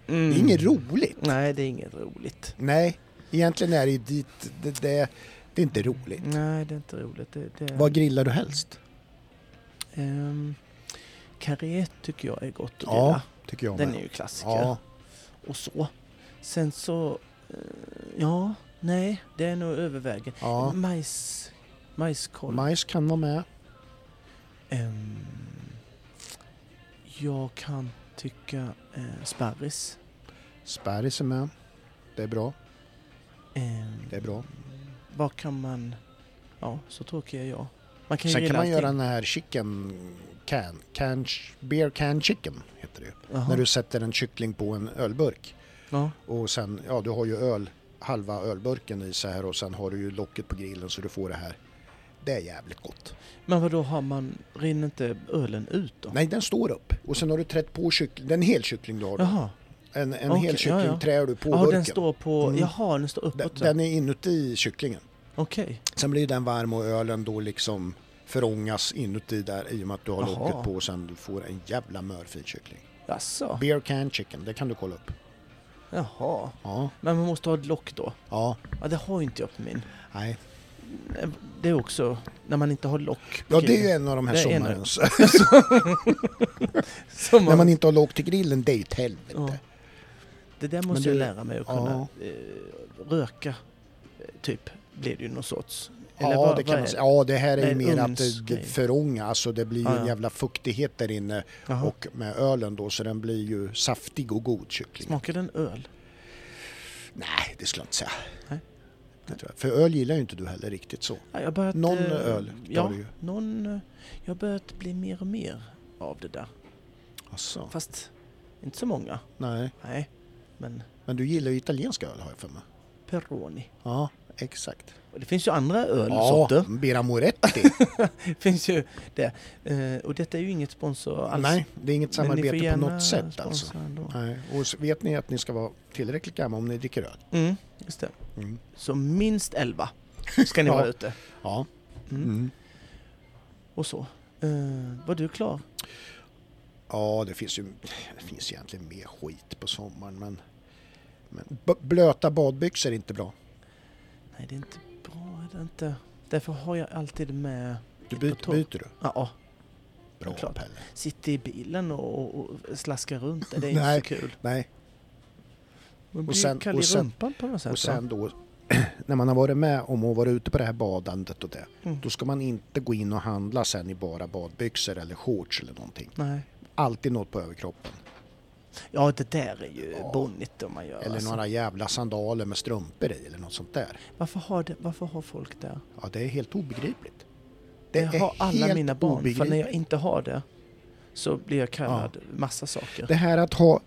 Mm. Det är inget roligt. Nej, det är inget roligt. Nej, egentligen är det ju dit, det, det, det är inte roligt. Nej, det är inte roligt. Det, det... Vad grillar du helst? Um, Carré tycker jag är gott att Ja, grilla. tycker jag Den med. är ju klassiker. Ja, Och så. Sen så... eh, ja, nej, det är nog övervägen. ja. Majs... Majskolv. Majs kan vara med. Ehm, jag kan tycka eh, sparris. Sparris är med. Det är bra. Ehm, Det är bra. Vad kan man... Ja, så tråkig är jag. Man kan Sen kan man göra den här chicken can, can, beer can chicken heter det ju. Jaha. När du sätter en kyckling på en ölburk. Ja, Och sen, ja du har ju öl, halva ölburken i så här och sen har du ju locket på grillen så du får det här. Det är jävligt gott. men vad då har man... Rinner inte ölen ut då? Nej, den står upp. Och sen har du trätt på kyckling, det är en hel kyckling du har då. Jaha. En, en Okej, hel kyckling ja, ja. trär du på Ja, burken. den står på... Mm. Jaha, den står Den, uppåt. så. den är inuti kycklingen. Okej. Sen blir den varm och ölen då liksom förångas inuti där i och med att du har Jaha. locket på och sen du får en jävla mörfil kyckling. Jaså? Beer can chicken, det kan du kolla upp. Jaha. Ja, Men man måste ha ett lock då? ja, Ja, det har ju inte jag på min. nej. Det är också när man inte har lock. Ja, det är en av de här Det är en- sommarens... Som När man inte har lock till grillen, det är ju ett helvete. Ja. Det där måste du- jag lära mig att kunna eh, röka. eh, Typ, blir det ju någon sorts. Eller Ja, vad- det kan man säga. Ja, det här är ju mer att det, det förånga, alltså det blir ju en jävla fuktighet där inne Jaha. och med ölen då så den blir ju saftig och god kyckling. Smakar den öl? Nej, det skulle jag inte säga. Nej. För öl gillar ju inte du heller riktigt så. Ja, börjat, Någon eh, öl tar Ja, du ju. någon... eh, Jag har börjat bli mer och mer av det där. Alltså, Fast inte så många. nej. Nej, men Men du gillar ju italiensk öl har jag för mig. Peroni. Ja, exakt. Och det finns ju andra Ja, ölsorter. Bera Moretti. Det finns ju det. Eh, och detta är ju inget sponsor alls. nej, det är inget samarbete på något sätt alltså. ändå. Nej. Och vet ni att ni ska vara tillräckligt gamla om ni dricker öl. Mm, just det. Mm. Så minst 11 ska ni Ja. vara ute. Ja. Mm. Mm. Och så. Uh, var du klar? Ja, det finns ju det finns egentligen mer skit på sommaren men, men blöta badbyxor är inte bra. Nej, det är inte det inte. Därför har jag alltid med... Du byter, byter du? Ja, Bra klart. Pelle. sitter i bilen och, och slaskar runt. Det är Nej. inte så kul. Nej, Man blir sen- kall och i sen- rumpan på något sätt. och sen då när man har varit med om att vara ute på det här badandet och det. Mm. Då ska man inte gå in och handla sen i bara badbyxor eller shorts eller någonting. Nej. Alltid något på överkroppen. Ja, det där är ju Ja. bonnigt om man gör. Eller alltså. några jävla sandaler med strumpor i eller något sånt där. varför, har det, varför har folk det? Ja, det är helt obegripligt. Det är jag har alla mina barn. För när jag inte har det så blir jag kallad massa saker. Det här att ha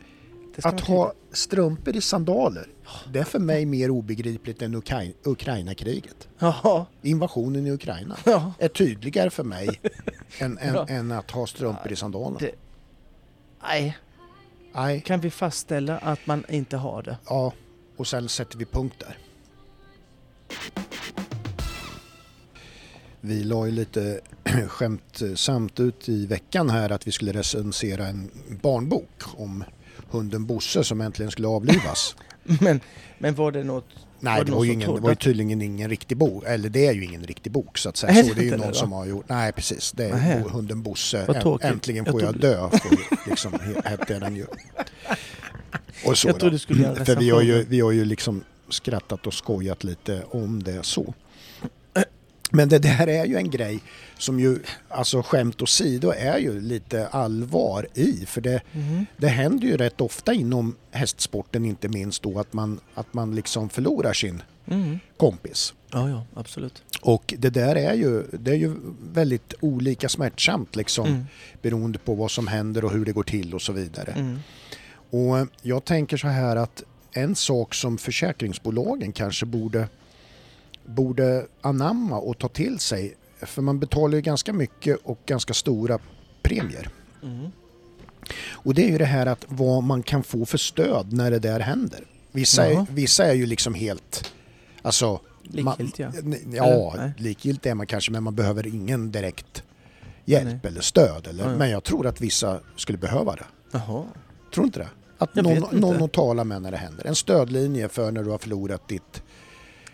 Att ha strumpor i sandaler, det är för mig mer obegripligt än Ukra- Ukraina-kriget. Ja, Invasionen i Ukraina ja. är tydligare för mig än, än, Ja. än att ha strumpor i sandalerna. Det- Nej, Nej, kan vi fastställa att man inte har det? ja, och sen sätter vi punkt där. Vi la ju lite skämtsamt ut i veckan här att vi skulle recensera en barnbok om hunden Bosse som äntligen skulle avlivas. Men, men var det något... Nej, Var det det var, ju ingen, det var ju tydligen ingen riktig bok. Eller det är ju ingen riktig bok så att säga. Nej, Så det är ju någon som har gjort... Nej, precis. Det är bo- hunden Bosse. Äntligen Jag får jag trodde- dö, får, liksom, he- hette den ju. Och så Jag trodde du skulle göra För vi har, ju, vi har ju liksom skrattat och skojat lite om det så. Men det där är ju en grej som ju, alltså skämt åsido, är ju lite allvar i. För det, Mhm. det händer ju rätt ofta inom hästsporten inte minst då att man, att man liksom förlorar sin Mm. kompis. Ja, ja, absolut. Och det där är ju, det är ju väldigt olika smärtsamt liksom Mm. beroende på vad som händer och hur det går till och så vidare. Mm. Och jag tänker så här att en sak som försäkringsbolagen kanske borde, borde anamma och ta till sig, för man betalar ju ganska mycket och ganska stora premier. Mm. Och det är ju det här att vad man kan få för stöd när det där händer. Vissa, är, vissa är ju liksom helt, alltså Likgiltiga. Man, Eller? ja, Nej. likgiltig är man kanske men man behöver ingen direkt hjälp Nej. eller stöd. Eller, ja. Men jag tror att vissa skulle behöva det. Jaha. Tror du inte det? Att Jag någon, någon att tala med när det händer. En stödlinje för när du har förlorat ditt...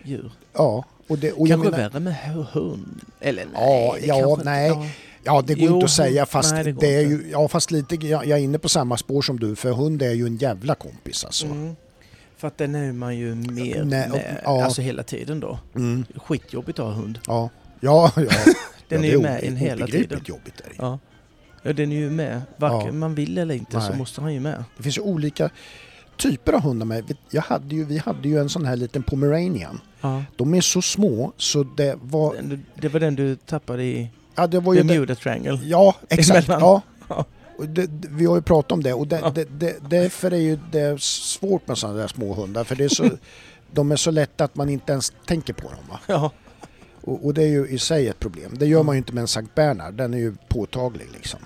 Djur. Ja, och det, och Kanske menar, värre med hu- hund? Eller nej, Ja, det ja, kanske inte- nej. ja. ja, det går Jo, inte att säga fast nej, det det, är ju... Ja, fast lite... Jag, jag är inne på samma spår som du för hund är ju en jävla kompis alltså. Mm. För att den är man ju mer Nej, med, ja. alltså hela tiden då. Mm, Skitjobbigt att ha hund. ja, ja, ja. Den ja, är ju med en hela tiden. jobbigt är det. Ja. ja, den är ju med. Varken Ja. man vill eller inte så Nej. måste han ju med. Det finns ju olika typer av hundar med. Jag hade ju, vi hade ju en sån här liten pomeranian. Ja. De är så små så det var... Den Det var den du tappade i Ja, det var ju... Bermuda Triangle. ja, exakt. Ja. Det, det, vi har ju pratat om det och det, Ja. det, det, därför är ju det svårt med sådana där små hundar för det är så, de är så lätta att man inte ens tänker på dem. Ja. Och, och det är ju i sig ett problem. Det gör man ju inte med en Sankt Bernhard, den är ju påtaglig liksom.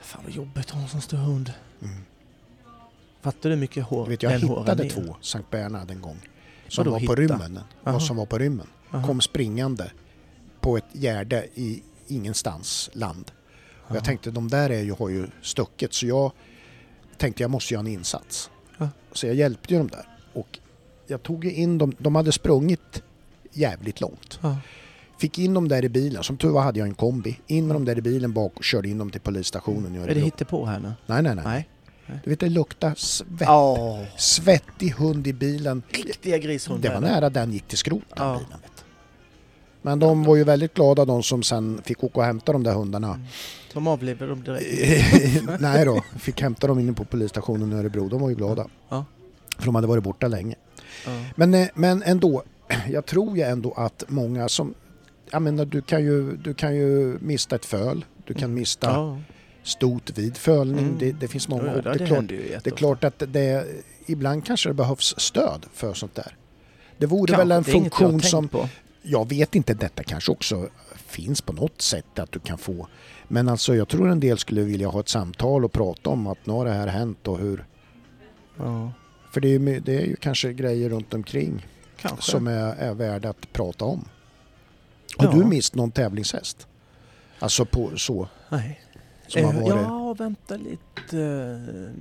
Fan vad jobbigt att ha en sån stor hund. Mm. Fattar du hur mycket hår vet, jag hittade två Sankt Bernhard en gång. Som Vadå var på hitta? rymmen. Aha. Som var på rymmen. Aha. kom springande på ett gärde i ingenstans land. Och jag tänkte de där är ju, har ju stuckit så jag tänkte jag måste göra en insats. Ja. Så jag hjälpte ju dem där. Och jag tog in dem, de hade sprungit jävligt långt. Ja. Fick in dem där i bilen, som tur var hade jag en kombi. In med dem där i bilen bak och körde in dem till polisstationen i Är det hittepå här nu? Nej, nej, nej. Nej. Du vet det luktar svett, Ja. svettig hund i bilen. Riktiga grishundar. Det var nära den gick till skrot den Ja. bilen. Men de var ju väldigt glada de som sen fick åka och hämta de där hundarna. Mm. De avlivade dem direkt. Nej då, fick hämta dem inne på polisstationen i Örebro. De var ju glada. Ja. För de hade varit borta länge. Ja. Men, eh, men ändå, jag tror ju ändå att många som... Jag menar, du kan ju, du kan ju mista ett föl. Du kan mista Ja. Stot vid fölning. Mm. Det, det finns många. Ja, det, det, är klart, det är klart att det, ibland kanske det behövs stöd för sånt där. Det vore Kanske, väl en jag funktion tänkt som... På. Jag vet inte, detta kanske också finns på något sätt att du kan få. Men alltså jag tror en del skulle vilja ha ett samtal och prata om att nu har det här hänt och hur. Ja. För det är, ju- det är ju kanske grejer runt omkring Kanske. som är, är värda att prata om. Har Ja. du mist någon tävlingshäst? Alltså på så? Nej. Som har Eh, varit... Ja, vänta lite.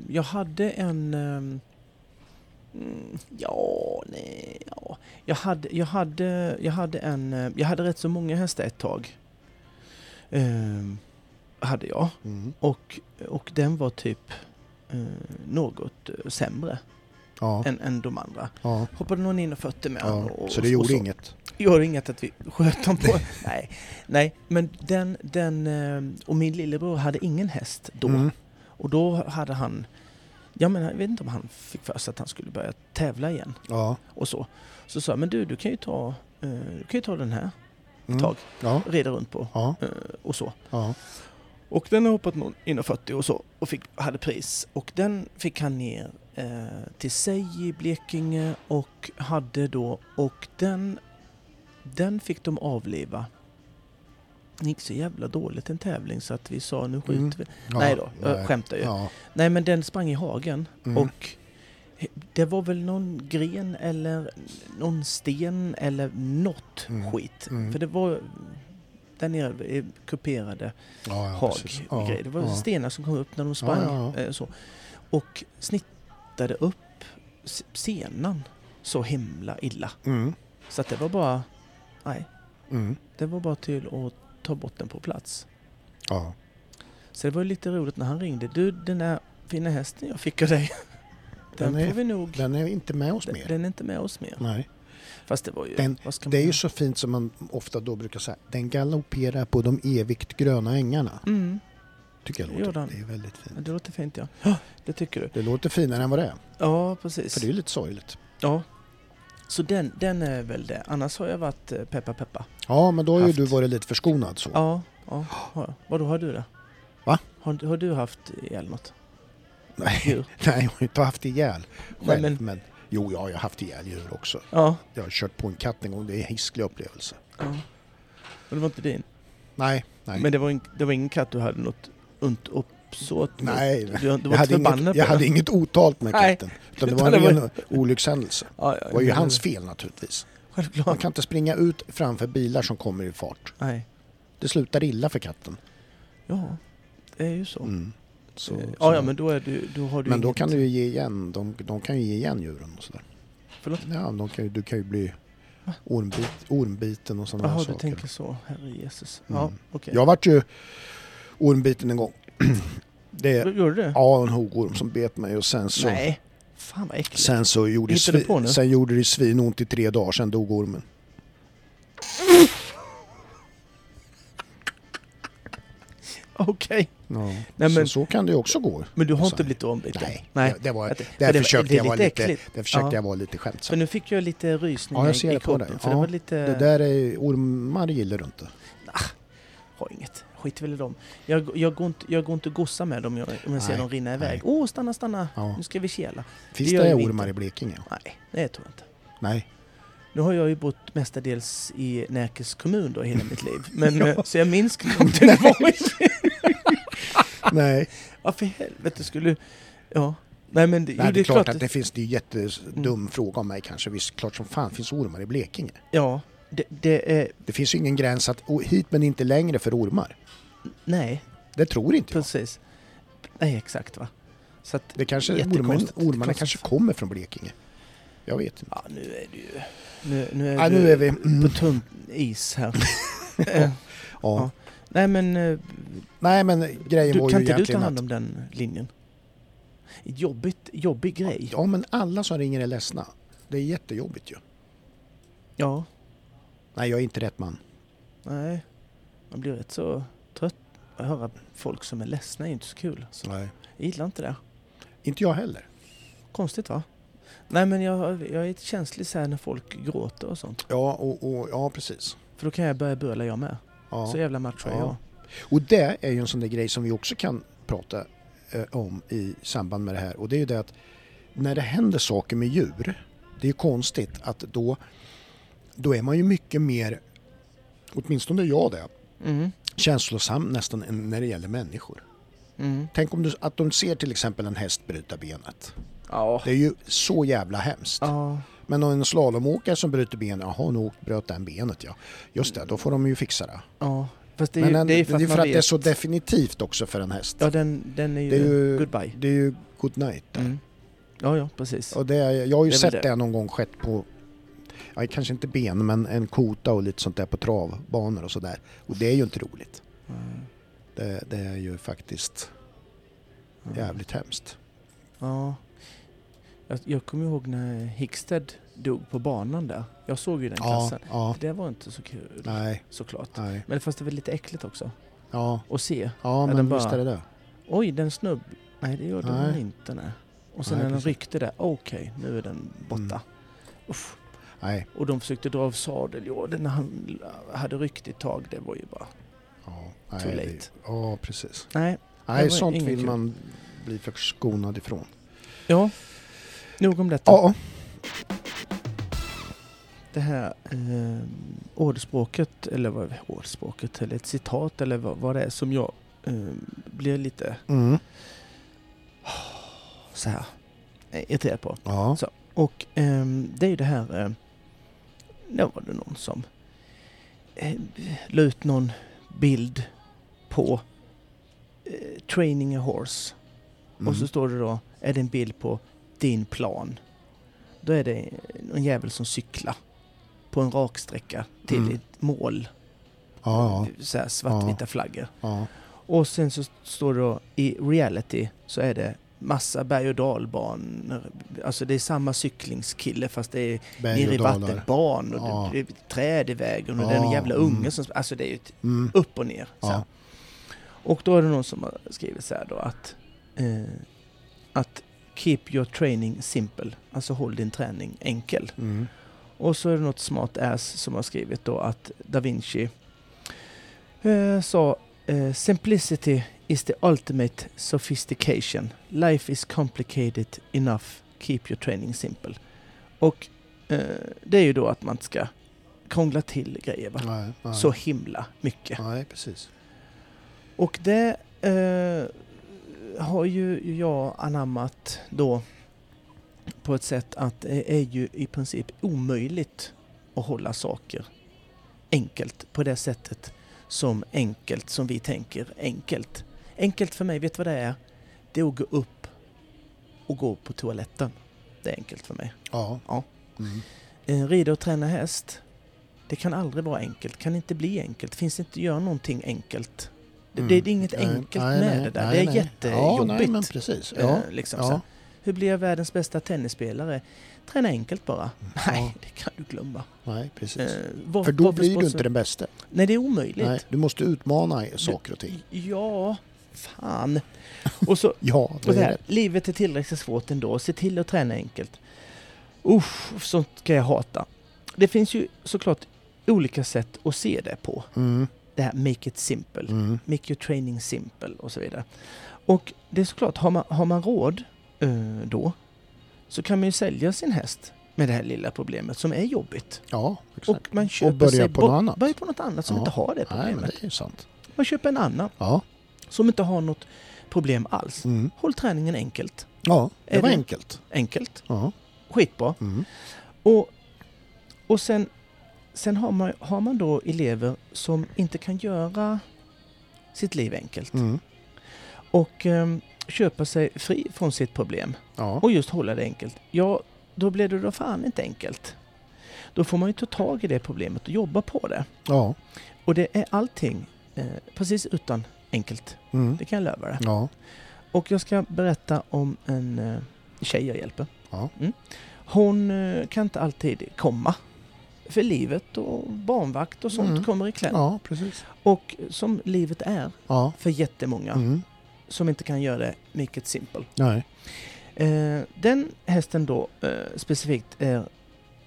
Jag hade en... ehm, mm, Ja, nej, ja. Jag hade, jag hade, jag hade en... eh, Jag hade rätt så många hästar ett tag. Ehm, hade jag. Mm. Och, och den var typ eh, något eh, sämre Ja, än, än de andra. ja, Hoppade någon in och fötte med ja. och, Så det gjorde så. inget? Gör inget att vi sköt dem på. nej, nej, men den, den... eh, Och min lillebror hade ingen häst då. Mm. Och då hade han... Jag menar, jag vet inte om han fick för sig att han skulle börja tävla igen Ja. och så. Så sa jag, men du, du kan ju ta, eh, du kan ju ta den här ett Mm. tag, Ja, reda runt på ja, eh, och så. ja. Och den har hoppat någon in och 40 och så och fick, hade pris. Och den fick han ner till sig i Blekinge och hade då, och den, den fick de avliva. Det gick så jävla dåligt en tävling så att vi sa nu skjuter Mm. vi. ja. Nej då, jag Nej. skämtar ju. Ja. Nej men den sprang i hagen Mm. och det var väl någon gren eller någon sten eller något Mm. skit. Mm. För det var där nere är kuperade Ja, haggrejer. Det var stenar som kom upp när de sprang. Eh, Så. Och snittade upp senan så himla illa. Mm. Så att det var bara... Nej, Mm. det var bara till att ta bort den på plats. Ja. Så det var lite roligt när han ringde. Du, den där fina hästen jag fick av dig. Den, Den är- får vi nog... Den är inte med oss Den, mer. den är inte med oss mer. Nej. Fast det var ju... Den- Det är man- ju så fint som man ofta då brukar säga. Den galopperar på de evigt gröna ängarna. Mm, Tycker jag låter. den. Det är väldigt fint. det låter fint ja. Det tycker du. Det låter finare än vad det är. Ja, precis. För det är ju lite sorgligt. Ja. Så den, den är väl det. Annars har jag varit eh, peppa peppa. Ja, men då har ju Haft. du varit lite förskonad så. Ja, ja. Har. Vadå, har du det? Va? Har, har du haft ihjäl något Nej, djur? nej, jag har inte haft ihjäl Nej, själv. men- men... Jo, ja, jag har haft ihjäl djur också. Ja. Jag har kört på en katt en gång. Det är en hisklig upplevelse. ja. Men det var inte din? Nej, nej. Men det var, in, det var ingen katt du hade något ont uppsåt? Nej, Du, du jag, hade inget, jag hade inget otalt med Nej. katten. Utan det var en ren olyckshändelse. Ja, ja, Det var ju hans fel naturligtvis. Man Självklart. kan inte springa ut framför bilar som kommer i fart. Nej. Det slutar illa för katten. Ja, det är ju så. Mm. Så, Eh, så. ja, ja, men då, är du, då har du Men då kan du ju ge igen. De, de kan ju ge igen djuren och sådär. Förlåt? Ja, de kan, du kan ju bli ormbit, ormbiten och sådana Jaha, här du saker. tänker så. Herre Jesus. Ja, Mm. okej. Jag vart ju ormbiten en gång. Det, Gjorde du? ja, en huggorm som bet mig och sen så, Nej. Fan vad äckligt. sen så gjorde, det du svi, sen gjorde det svinont i tre dagar, sen dog ormen. Okej. Ja. Nej, men- så, så kan det ju också gå. Men du har Så- inte blivit ombiten? Nej, Nej. Det, det var, det- där för det- försökte det jag vara lite där försökte Ja. jag vara lite För skämtsam. nu fick jag lite rysningar Ja, jag ser i det kroppen. dig. För Ja, det var lite... Det där är ormar gillar du inte. Har inget. Skit väl i dem. Jag, jag, går inte, jag går inte och gossar med dem om jag, om jag ser dem rinna iväg. Åh, stanna, stanna! Ja. Nu ska vi kela. Finns Det det, ormar i Blekinge? Nej, det tror jag inte. Nej. Nu har jag ju bott mestadels i Närkes kommun då hela mitt liv. Men, eh, Så jag minns knappt det var. Nej. Ja, för helvete skulle... Ja. Nej men det, Nej, jo, det är klart att att det finns, det är ju jättedum fråga om mig kanske. Visst, klart som fan finns ormar i Blekinge. Ja, det, det är... Det finns ju ingen gräns att oh, hit men inte längre för ormar. Nej, Det tror inte jag. precis. Nej, exakt va. Så att, Det kanske, ormen, ormarna kanske kommer från Blekinge. Jag vet inte. ja, nu är det ju... Nu, nu är Ja, du nu är vi... Mm, på tunn is här. Eh, ja. Nej men, eh, Nej men grejen du, var ju kan inte du ta hand om den linjen? Jobbigt, jobbig grej. Ja men alla som ringer är ledsna. Det är jättejobbigt ju. Ja, Nej jag är inte rätt man. nej. Man blir rätt så höra folk som är ledsna. är inte så kul. Så Nej. jag gillar inte det. Inte jag heller. Konstigt va? Nej men jag, jag är känslig så när folk gråter och sånt. Ja, och, och, ja precis. För då kan jag börja böla jag med. Ja. Så jävla macho är Ja. jag. Och det är ju en sån där grej som vi också kan prata eh, om i samband med det här. Och det är ju det att när det händer saker med djur, det är ju konstigt att då, då är man ju mycket mer, åtminstone jag det, Mm. Känslosam nästan än när det gäller människor. Mm. Tänk om du, att de ser till exempel en häst bryta benet. Ja. Det är ju så jävla hemskt. Ja. Men om en slalomåkare som bryter benet, jaha nu bröt den benet ja. Just det, då får de ju fixa det. Ja. Fast det är, Men ju, en, det är ju för att, man det är så definitivt också för en häst. Ja, den, den är ju, Det är ju- goodbye. Det är ju good night där. Mm. Ja, ja, precis. Och det, är- jag har ju Det är sett det. det. någon gång skett på, ja, kanske inte ben, men en kota och lite sånt där på travbanor och sådär. Och det är ju inte roligt. Mm. Det, det är ju faktiskt Ja. jävligt hemskt. Ja. Jag, jag kommer ihåg när Hickstead dog på banan där. Jag såg ju den Ja, klassen. ja, Det var inte så kul nej, såklart. nej. Men fast det var lite äckligt också. Ja, Att se. ja den men bara- visst är det det. Oj, den snubb. Nej, det gjorde Nej. den inte. Nej. Och sen Nej, när den ryckte där, okej, nu är den borta. Mm. Uff. Nej, Och de försökte dra av sadeljorden när han hade ryckt ett tag. Det var ju bara... ja, nej, Too det- late. Ja, precis. Nej. Nej, sånt vill kul. man bli förskonad ifrån. Ja. Nog om detta. Ja, Det här eh, ordspråket, eller vad ordspråket, eller ett citat eller vad, vad det är som jag eh, blir lite mm. så här eh, irriterad på. ja. Så. Och ehm, det är ju det här, eh, då var det någon som eh, la ut någon bild på eh, training a horse. Mm. Och så står det då, är det en bild på din plan. Då är det en jävel som cyklar på en raksträcka till Mm. ett mål. ja, Så här svartvita flaggor. ja, Och sen så står det då i reality så är det massa berg och dalbanor. Alltså det är samma cyklingskille fast det är berg nere i vattenban och Ja. det är träd i vägen och Ja, det är en jävla mm. unge som... Alltså det är ju Mm. upp och ner. Ja. Och då är det någon som har skrivit så här då att, eh, att keep your training simple. Alltså håll din träning enkel. Mm. Och så är det något smart ass som har skrivit då att Da Vinci eh, sa eh, Simplicity is the ultimate sophistication. Life is complicated enough. Keep your training simple. Och eh, det är ju då att man inte ska krångla till grejer va? Nej, nej. så himla mycket. Nej, precis. Och det eh, har ju jag anammat då på ett sätt att det är ju i princip omöjligt att hålla saker enkelt på det sättet som enkelt som vi tänker enkelt. Enkelt för mig, vet du vad det är? Det är att gå upp och gå på toaletten. Det är enkelt för mig. Ja. Ja. Mm. Eh, rida och träna häst, det kan aldrig vara enkelt, kan inte bli enkelt, finns inte göra någonting enkelt. Det, Mm. det är inget Nej, enkelt nej, med nej, det där, det är jättejobbigt. Ja, nej, men precis. Eh, Ja. liksom ja. Hur blir jag världens bästa tennisspelare? Träna enkelt bara. Nej, Ja. det kan du glömma. Nej, precis. Eh, var, För då blir du inte den bästa. Nej, det är omöjligt. Nej, du måste utmana saker och ting. Ja, fan. Och så, Ja, och det så är här, det. livet är tillräckligt svårt ändå. Se till att träna enkelt. Usch, sånt ska jag hata. Det finns ju såklart olika sätt att se det på. Mm. Det här make it simple. Mm. Make your training simple och så vidare. Och det är såklart, har man, har man råd eh, då så kan man ju sälja sin häst med det här lilla problemet som är jobbigt. Ja, exakt. Och man köper börja sig på något annat. Börja på något annat som Ja. inte har det Nej, problemet. men det är sant. Man köper en annan Ja. som inte har något problem alls. Mm. Håll träningen enkelt. Ja, det Är var det- enkelt. Enkelt. Ja. Skitbra. Mm. Och, och sen sen har man, har man då elever som inte kan göra sitt liv enkelt Mm. Och eh, köpa sig fri från sitt problem Ja. och just hålla det enkelt. Ja, då blir det då fan inte enkelt. Då får man ju ta tag i det problemet och jobba på det. Ja. Och det är allting eh, precis utan enkelt. Mm. Det kan jag lova dig. Ja. Och jag ska berätta om en eh, tjej jag hjälper. Ja. Mm. Hon eh, kan inte alltid komma. För livet och barnvakt och sånt Mm. kommer i kläm. ja, precis. Och som livet är för jättemånga Mm. Som inte kan göra det make it simple. Nej. Eh, den hästen då eh, specifikt är,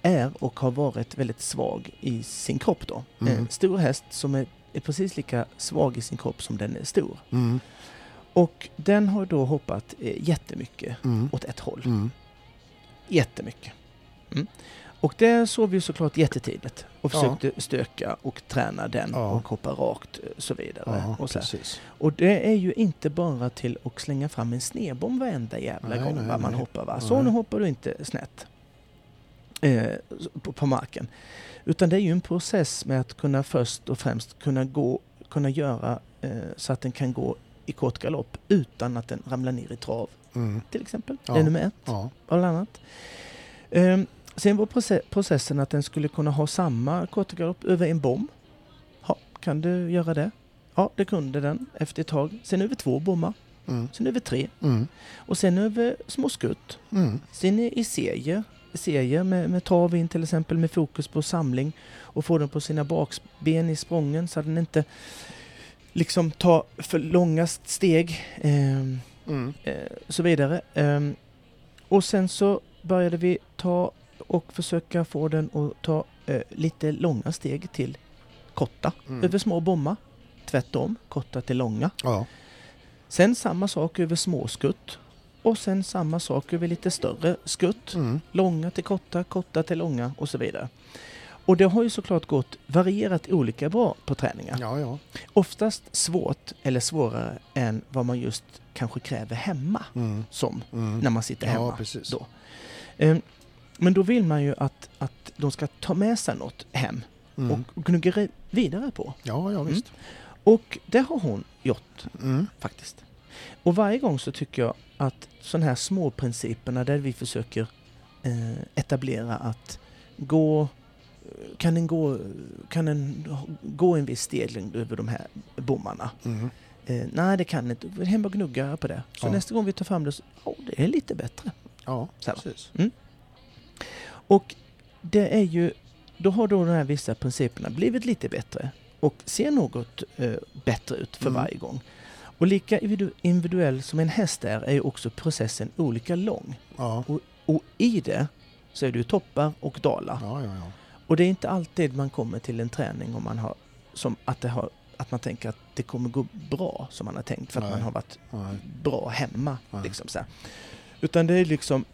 är och har varit väldigt svag i sin kropp då. Mm. En stor häst som är, är precis lika svag i sin kropp som den är stor. Mm. Och den har då hoppat eh, jättemycket Mm. åt ett håll. Mm. Jättemycket. Mm. Och det såg vi såklart jättetidigt och Ja. försökte stöka och träna den Ja. och hoppa rakt eh, så vidare. Ja, och, så och det är ju inte bara till att slänga fram en snedbom varenda jävla Nej, gång nej, man nej. hoppar. Va? Så nu hoppar du inte snett eh, på, på marken. Utan det är ju en process med att kunna först och främst kunna gå, kunna göra eh, så att den kan gå i kort galopp utan att den ramlar ner i trav Mm. till exempel. Ja. Det är nummer ett Ja. bland annat. Ehm, sen var proce- processen att den skulle kunna ha samma korta galopp över en bom. Ja, kan du göra det? Ja, det kunde den efter ett tag. Sen över två bommar, Mm. sen över tre Mm. och sen över små skutt. Mm. Sen i serier, serier med, med trav in till exempel med fokus på samling och få den på sina bakben i sprången så att den inte liksom tar för långa steg. Ehm, Mm. eh, så vidare. Ehm, och sen så började vi ta och försöka få den att ta eh, lite långa steg till korta Mm. över små bommar. Tvärtom, korta till långa. Ja. Sen samma sak över små skutt. Och sen samma sak över lite större skutt. Mm. Långa till korta, korta till långa och så vidare. Och det har ju såklart gått varierat olika bra på träningar. Ja, ja. Oftast svårt eller svårare än vad man just kanske kräver hemma Mm. som Mm. när man sitter hemma. Ja, precis. Då. Ehm, Men då vill man ju att, att de ska ta med sig något hem Mm. och gnugga re- vidare på. Ja, ja visst. Och det har hon gjort Mm. faktiskt. Och varje gång så tycker jag att sådana här små principerna där vi försöker eh, etablera att gå kan den gå, kan den gå en viss steglängd över de här bommarna? Mm. Eh, nej, det kan inte. Hem och gnugga på det. Så Ja. nästa gång vi tar fram det, så, oh, det är lite bättre. Ja, Så här. Och det är ju, då har då de här vissa principerna blivit lite bättre och ser något eh, bättre ut för Mm. varje gång. Och lika individu- individuell som en häst är, är ju också processen olika lång. Ja. Och i det så är det ju toppar och dalar. Ja, ja. Och det är inte alltid man kommer till en träning om man har, som att, det har, att man tänker att det kommer gå bra som man har tänkt för att Nej. man har varit Nej. bra hemma. Liksom. Utan det är liksom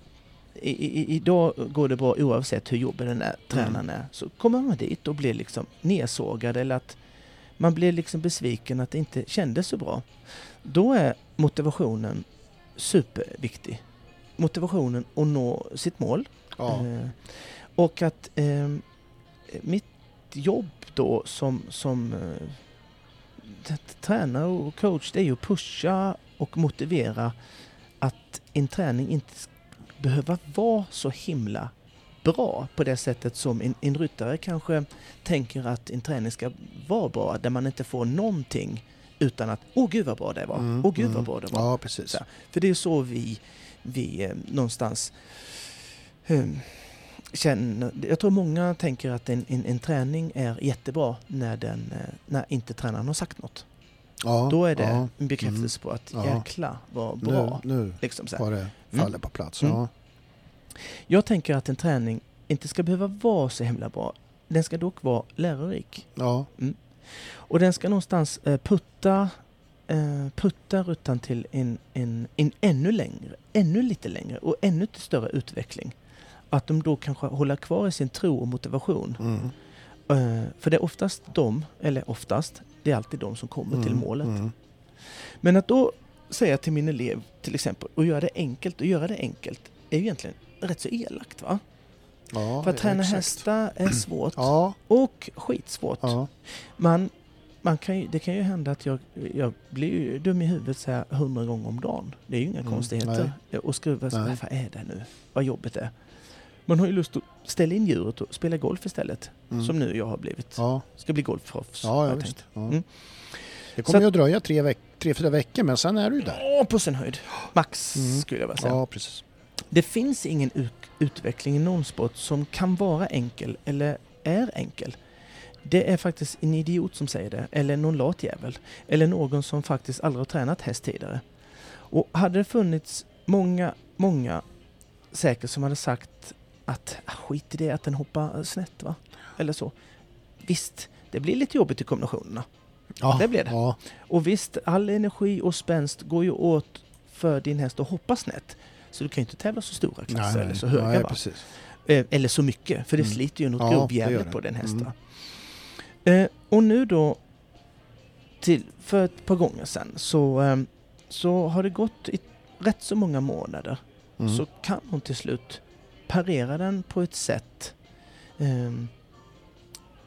i, i, idag går det bra oavsett hur jobbig den är, tränaren är. Så kommer man dit och blir liksom nedsågad eller att man blir liksom besviken att det inte kändes så bra. Då är motivationen superviktig. Motivationen att nå sitt mål. Ja. Eh, och att eh, mitt jobb då som, som eh, tränare och coach det är ju att pusha och motivera att en träning inte behöver vara så himla bra på det sättet som en, en ryttare kanske tänker att en träning ska vara bra, där man inte får någonting utan att åh gud vad bra det var, Mm, åh gud vad mm. bra det var. Ja, precis. Så. För det är så vi, vi eh, någonstans eh, känner. Jag tror många tänker att en, en, en träning är jättebra när, den, eh, när inte tränaren har sagt något. Ja, Då är det ja. en bekräftelse på att Ja. jäkla vad bra. Nu, nu Liksom så var det faller på plats. Mm. Ja. Jag tänker att en träning inte ska behöva vara så himla bra. Den ska dock vara lärorik. Ja. Och den ska någonstans eh, putta, eh, putta rutan till en, en, en ännu längre, ännu lite längre och ännu till större utveckling. Att de då kanske håller kvar i sin tro och motivation. Mm. Eh, för det är oftast de, eller oftast, det är alltid de som kommer till Mm, målet. Mm. Men att då säga till min elev till exempel, och göra det enkelt, och göra det enkelt, är ju egentligen rätt så elakt va? Ja, För att träna exakt. hästar är svårt Ja, och skitsvårt. ja. Man, man kan ju, det kan ju hända att jag, jag blir dum i huvudet så här hundra gånger om dagen. Det är ju inga Mm, konstigheter. Och skruva så Nej. vad är det nu? Vad jobbigt det är. Man har ju lust att ställa in djuret och spela golf istället. Mm. Som nu jag har blivit. Ja, Ska bli golfproffs. ja, ja jag visst. Ja. Mm. Det kommer Så ju att dröja tre, veck tre, fyra veckor men sen är du ju där. Åh, på sin höjd. Max Mm. skulle jag vilja säga. Ja, precis. Det finns ingen ut- utveckling i någon sport som kan vara enkel eller är enkel. Det är faktiskt en idiot som säger det, eller någon lat jävel. Eller någon som faktiskt aldrig har tränat häst tidigare. Och hade det funnits många, många säkert som hade sagt att ah, skit i det att den hoppar snett va? Eller så. Visst, det blir lite jobbigt i kombinationerna. Ja, Det blir det. Ja, Och visst, all energi och spänst går ju åt för din häst att hoppa snett. Så du kan ju inte tävla så stora klasser eller så höga nej, va? precis. Eh, Eller så mycket, för det Mm. sliter ju något Ja, gubbjävligt på den hästen. Mm. Eh, och nu då, till, för ett par gånger sedan, så, eh, så har det gått i rätt så många månader. Mm. Så kan hon till slut parera den på ett sätt ehm,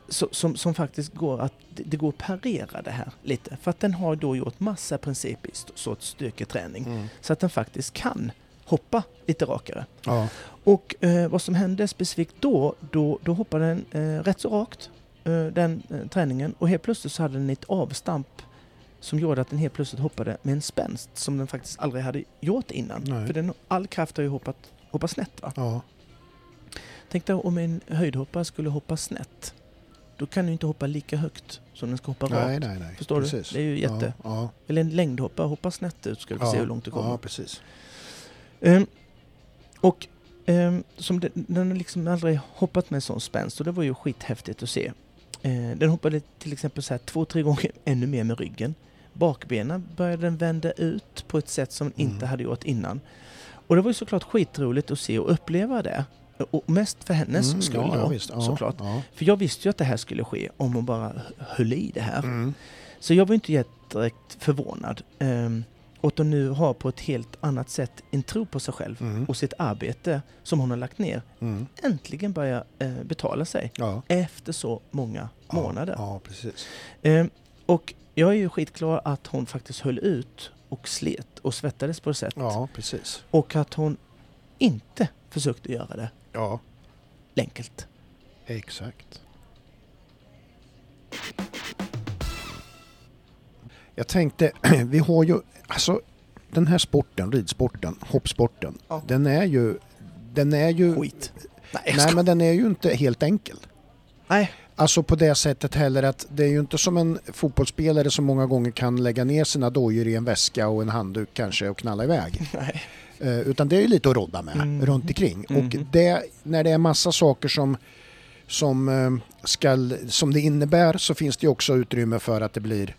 så, som, som faktiskt går att det, går att parera det här lite. För att den har då gjort massa principer i sorts styrketräning. Mm. Så att den faktiskt kan hoppa lite rakare. Ja, Och eh, vad som hände specifikt då, då, då hoppade den eh, rätt så rakt, eh, den eh, träningen. Och helt plötsligt så hade den ett avstamp som gjorde att den helt plötsligt hoppade med en spänst som den faktiskt aldrig hade gjort innan. Nej. För den, all kraft har ju hoppat, hoppat snett. Va? ja. Tänk dig om en höjdhoppare skulle hoppa snett. Då kan du inte hoppa lika högt som den ska hoppa Nej, rakt. nej, nej. Förstår precis. du? Det är ju jätte... Ja, ja. Eller en längdhoppare hoppar snett ut ska du få se hur långt du kommer. Ja, precis. Ehm, och ehm, som den, den har liksom aldrig hoppat med sån spänst och det var ju skithäftigt att se. Eh, den hoppade till exempel så här två, tre gånger ännu mer med ryggen. Bakbenen började den vända ut på ett sätt som den Mm. inte hade gjort innan. Och det var ju såklart skitroligt att se och uppleva det. Och mest för hennes Mm, skull ja, då, ja. Ja, såklart. Ja. För jag visste ju att det här skulle ske om hon bara höll i det här. Mm. Så jag var inte jättedirekt förvånad. Um, och att hon nu har på ett helt annat sätt en tro på sig själv Mm. och sitt arbete som hon har lagt ner Mm. äntligen börjar eh, betala sig Ja. efter så många månader. Ja. Ehm, och jag är ju skitklar att hon faktiskt höll ut och slet och svettades på ett sätt. Ja, precis. Och att hon inte försökte göra det Ja, enkelt. exakt. Jag tänkte, vi har ju, alltså den här sporten, ridsporten, hoppsporten, Ja. den är ju, den är ju, Skit. Nej, nej men den är ju inte helt enkel. Nej. Alltså på det sättet heller att det är ju inte som en fotbollsspelare som många gånger kan lägga ner sina dojor i en väska och en handduk kanske och knalla iväg. Nej. Eh, utan det är ju lite att rodda med Mm. runt omkring. Och Mhm. det, när det är massa saker som, som, eh, skall, som det innebär så finns det också utrymme för att det blir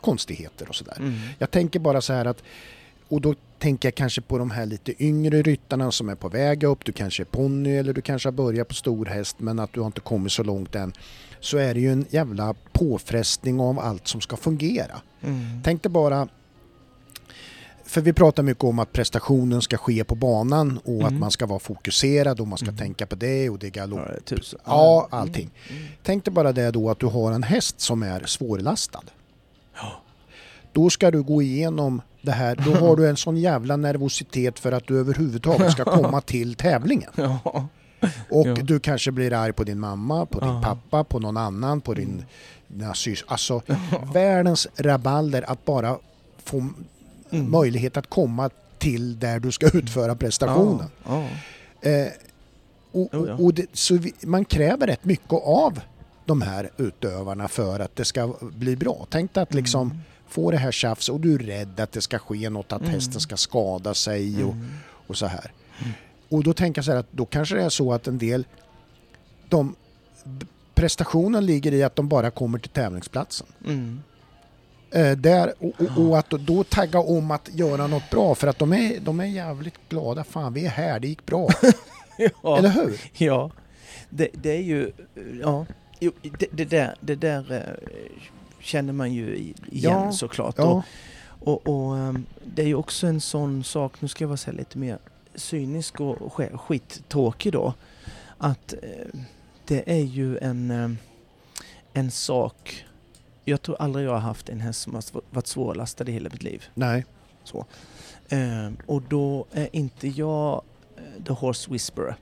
konstigheter och sådär. Mm. Jag tänker bara så här att, och då tänker jag kanske på de här lite yngre ryttarna som är på väg upp, du kanske är ponny eller du kanske har börjat på stor häst men att du har inte kommit så långt än. Så är det ju en jävla påfrestning av allt som ska fungera. Mm. Tänk dig bara, för vi pratar mycket om att prestationen ska ske på banan och att Mm. man ska vara fokuserad och man ska Mm. tänka på det och det är galopp. Ja, tusen. Ja, allting. Mm. Tänk dig bara det då att du har en häst som är svårlastad. Ja. Då ska du gå igenom det här, då har du en sån jävla nervositet för att du överhuvudtaget ska komma till tävlingen. Ja. Och Ja. du kanske blir arg på din mamma, på din Ja. pappa, på någon annan, på din dina sys- Alltså världens rabalder att bara få Mm. möjlighet att komma till där du ska utföra prestationen. Ja. Eh, och, ja. och, och det, så vi, man kräver rätt mycket av de här utövarna för att det ska bli bra. Tänk dig att liksom Mm. få det här tjafs och du är rädd att det ska ske något, att Mm. hästen ska skada sig och, Mm. och så här. Mm. Och då tänker jag så här att då kanske det är så att en del de, prestationen ligger i att de bara kommer till tävlingsplatsen. Mm. Eh, där, och, och, och att då tagga om att göra något bra för att de är, de är jävligt glada. Fan vi är här, det gick bra. Ja. Eller hur? Ja, det, det är ju... Ja, jo, det, det där, det där eh, känner man ju igen Ja, såklart. Ja, Och, och ehm, det är ju också en sån sak, nu ska jag vara så lite mer cynisk och sk- skittråkig då, att eh, det är ju en, eh, en sak. Jag tror aldrig jag har haft en häst som har varit svårlastad i hela mitt liv. Nej, Eh, och då är inte jag eh, the horse whisperer.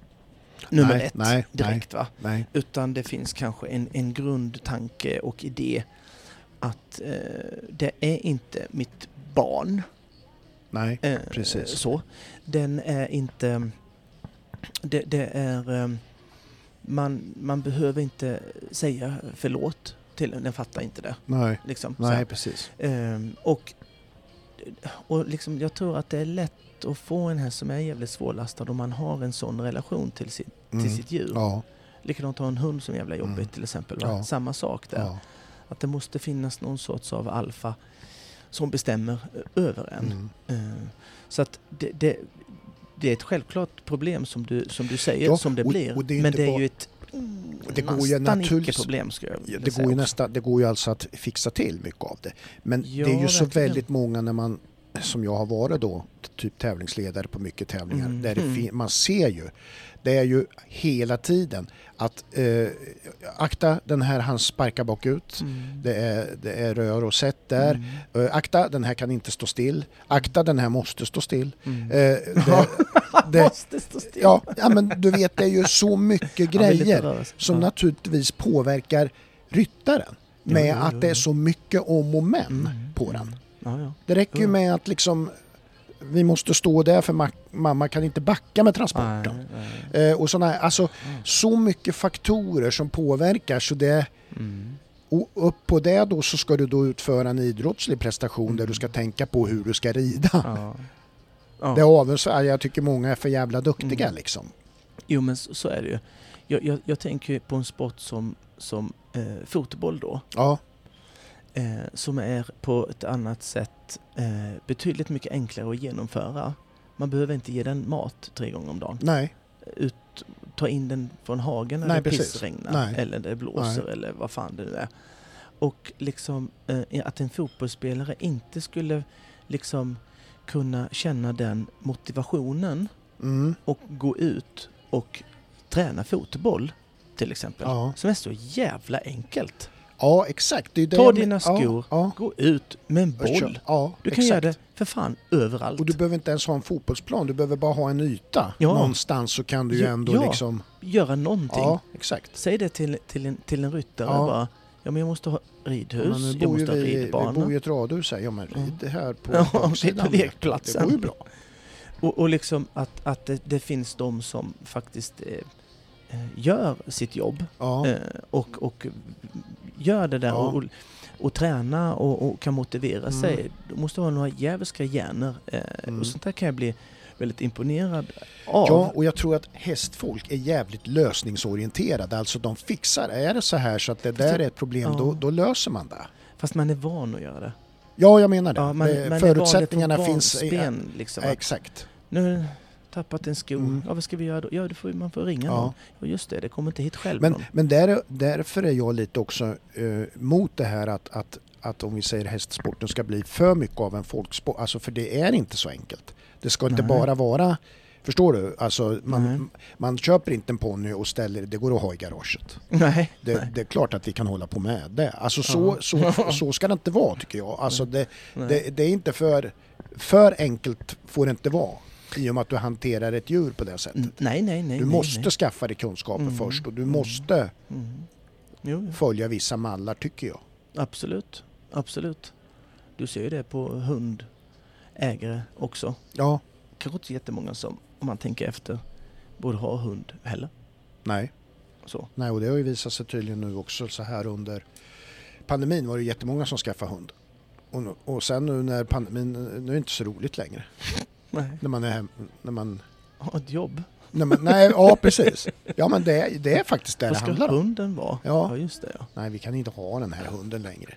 Nummer Nej, ett nej, direkt va. nej. Utan det finns kanske en, en grundtanke och idé att eh, det är inte mitt barn. Nej, Eh, Precis. Så. Den är inte... Det, det är... eh, Man, man behöver inte säga förlåt till den, den fattar inte det. nej, Liksom, nej, precis. Ehm, och och liksom, jag tror att det är lätt att få en häst som är jävligt svårlastad om man har en sån relation till, till Mm. sitt djur. Ja, Likadant ha en hund som är jävla jobbigt Mm. till exempel. Ja. Samma sak där. ja. Att det måste finnas någon sorts av alfa som bestämmer över en. Mm. Eh, Så att det, det, det är ett självklart problem som du, som du säger, Ja, som det och- blir. och det Men det är bara- ju ett det går ju nästan naturligtvis- jag vilja Det går, ju också. nästa, det går ju alltså att fixa till mycket av det. Men Ja, det är ju så väldigt många när man, som jag har varit då, typ tävlingsledare på mycket tävlingar, Mm. där det Mm. man ser ju, det är ju hela tiden att eh, akta den här han sparkar bakut, Mm. det är, det är rör och sätt där, Mm. Eh, akta den här kan inte stå still, akta den här måste stå still. Mm. Eh, det, det, Måste stå still. ja, ja men du vet det är ju så mycket grejer som naturligtvis påverkar ryttaren. Jo, Med jo, att jo, det är jo. så mycket om och men Mm. på den. Ja, ja. Det räcker ju med att liksom vi måste stå där för ma- mamma kan inte backa med transporten. Nej, nej. Eh, och såna, alltså, så mycket faktorer som påverkar så det, Mm. och upp på det då så ska du då utföra en idrottslig prestation där du ska tänka på hur du ska rida. Ja. Ja. Det är avundsvärt, jag tycker många är för jävla duktiga Mm. liksom. Jo men så, så är det ju. Jag, jag, jag tänker på en sport som, som eh, fotboll då. Ja, Eh, som är på ett annat sätt eh, betydligt mycket enklare att genomföra. Man behöver inte ge den mat tre gånger om dagen. nej, Ut, ta in den från hagen när Nej, det pissregnar Nej. eller det blåser Nej. eller vad fan det nu är. Och liksom eh, att en fotbollsspelare inte skulle liksom kunna känna den motivationen mm, och gå ut och träna fotboll till exempel. Ja. Som är så jävla enkelt. Ja exakt. Det är det Ta dina skor, Ja, gå ut med en boll. ja, Du kan exakt. göra det för fan överallt. Och du behöver inte ens ha en fotbollsplan, du behöver bara ha en yta. Ja. Någonstans så kan du ju ändå ja. liksom... Göra någonting. Ja, exakt. Säg det till, till, en, till en ryttare Ja. bara. Ja men jag måste ha ridhus, jag måste ha vi, vi ridbana. bor ju i ett radhus här. Ja men Ja. rid det här på Ja, baksidan. på lekplatsen. Det går ju bra. Och, och liksom att, att det, det finns de som faktiskt eh, eh, gör sitt jobb Ja, eh, och, och gör det där Ja. och, och, och träna och, och kan motivera Mm. sig. Du måste ha några djävulska hjärnor eh, Mm. och sånt där kan jag bli väldigt imponerad av. ja, och jag tror att hästfolk är jävligt lösningsorienterade. Alltså de fixar, är det så här så att det där är ett problem, Ja. då, då löser man det. Fast man är van att göra det. Ja, jag menar det. Ja, man, man förutsättningarna finns... barnsben, liksom, exakt. Nu tappat en sko. Mm. Ja, vad ska vi göra då? Ja, får, man får ringa Ja. någon. Ja, just det. Det kommer inte hit själv Men, någon. men där, därför är jag lite också eh, mot det här att, att, att om vi säger hästsporten ska bli för mycket av en folksport. Alltså för det är inte så enkelt. Det ska inte Nej. bara vara, förstår du? Alltså man, man köper inte en ponny och ställer, det går att ha i garaget. Nej. Det, nej, det är klart att vi kan hålla på med det. Alltså så, så, så ska det inte vara tycker jag. Alltså det, det, det är inte för, för enkelt får det inte vara. I och med att du hanterar ett djur på det sättet. N- nej, nej, nej. Du måste nej. skaffa dig kunskaper Mm. först och du Mm. måste Mm. Följa vissa mallar tycker jag. absolut. Absolut. Du ser ju det på hundägare också. Ja, Kanske inte jättemånga som, om man tänker efter, borde ha hund heller. nej. Så. nej. Och det har ju visat sig tydligen nu också så här under pandemin var det jättemånga som skaffade hund. Och, och sen nu när pandemin, nu är det inte så roligt längre. Nej. När man är hem, när man, Ha ett jobb. när man nej, ja precis. Ja men det, är- det är faktiskt det Vad det handlar om. hunden vara? Ja. ja, just det. Ja. Nej, vi kan inte ha den här hunden längre.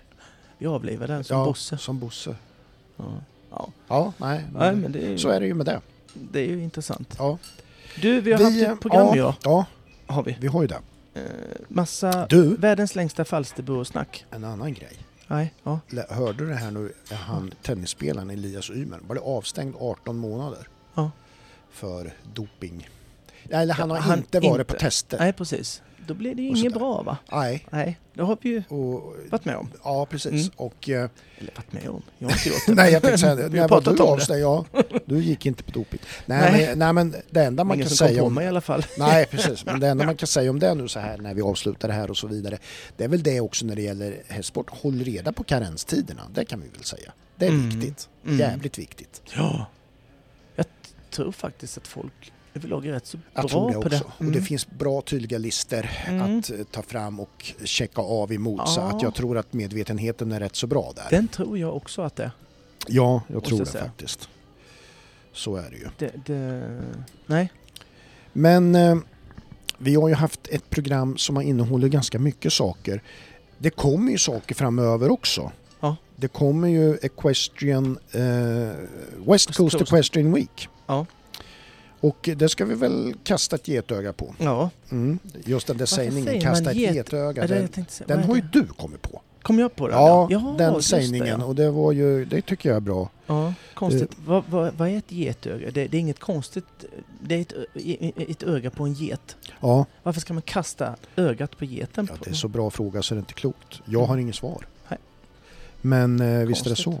Vi avlivar den som ja, Bosse. som Bosse. Ja. Ja. Ja, nej. Nej, men det är, ju, Så är det ju med det. det är ju intressant. Ja. Du, vi har haft ett program ja, idag. Ja, Har vi. vi har ju det. Eh, massa Du, världens längsta Falsterbo-snack. en annan grej. Nej, ja. Hörde du det här nu? Han, tennisspelaren Elias Ymer, var det avstängd 18 månader Ja. för doping. Eller han har han inte varit inte. på tester. Nej, precis. Då blir det ju inget bra va? Nej. Nej, det har vi ju Och, varit med om. ja, precis. Mm. Och, eh, Eller varit med om. Jag har inte gjort det. nej, jag tänkte säga det. När pratat du avstängd? Ja, du gick inte på doping. Nej, Nej. Men, nej, men det enda man Ingen kan säga om... mig i alla fall. Nej, precis. Men det enda man kan säga om det nu så här när vi avslutar det här och så vidare. Det är väl det också när det gäller hästsport. Håll reda på karenstiderna. Det kan vi väl säga. Det är Mm. viktigt. Mm. Jävligt viktigt. Ja. Jag tror faktiskt att folk överlag är rätt så Jag bra tror det på också. det. Och det Mm. finns bra tydliga listor Mm. att eh, ta fram och checka av emot. Så Ja. att jag tror att medvetenheten är rätt så bra där. Den tror jag också att det är. Ja, jag tror jag det säga. faktiskt. Så är det ju. Det, det... Nej. Men eh, vi har ju haft ett program som har innehållit ganska mycket saker. Det kommer ju saker framöver också. Ja. Det kommer ju Equestrian, eh, West Coast. Equestrian Week. Ja. Och det ska vi väl kasta ett getöga på. Ja. Mm. Just den där sägningen, säger kasta ett get- getöga. Den, tänkte säga, den har ju du kommit på. Kom jag på den? Ja, Jaha, den just det, sägningen. ja. Och det var ju, det tycker jag är bra. Ja, konstigt. Vad, vad, vad är ett getöga? Det, det är inget konstigt. Det är ett, ett öga på en get. Ja, Varför ska man kasta ögat på geten? ja på? det är så bra fråga så det är inte klokt. Jag har inget svar. Nej. Men eh, visst är det så.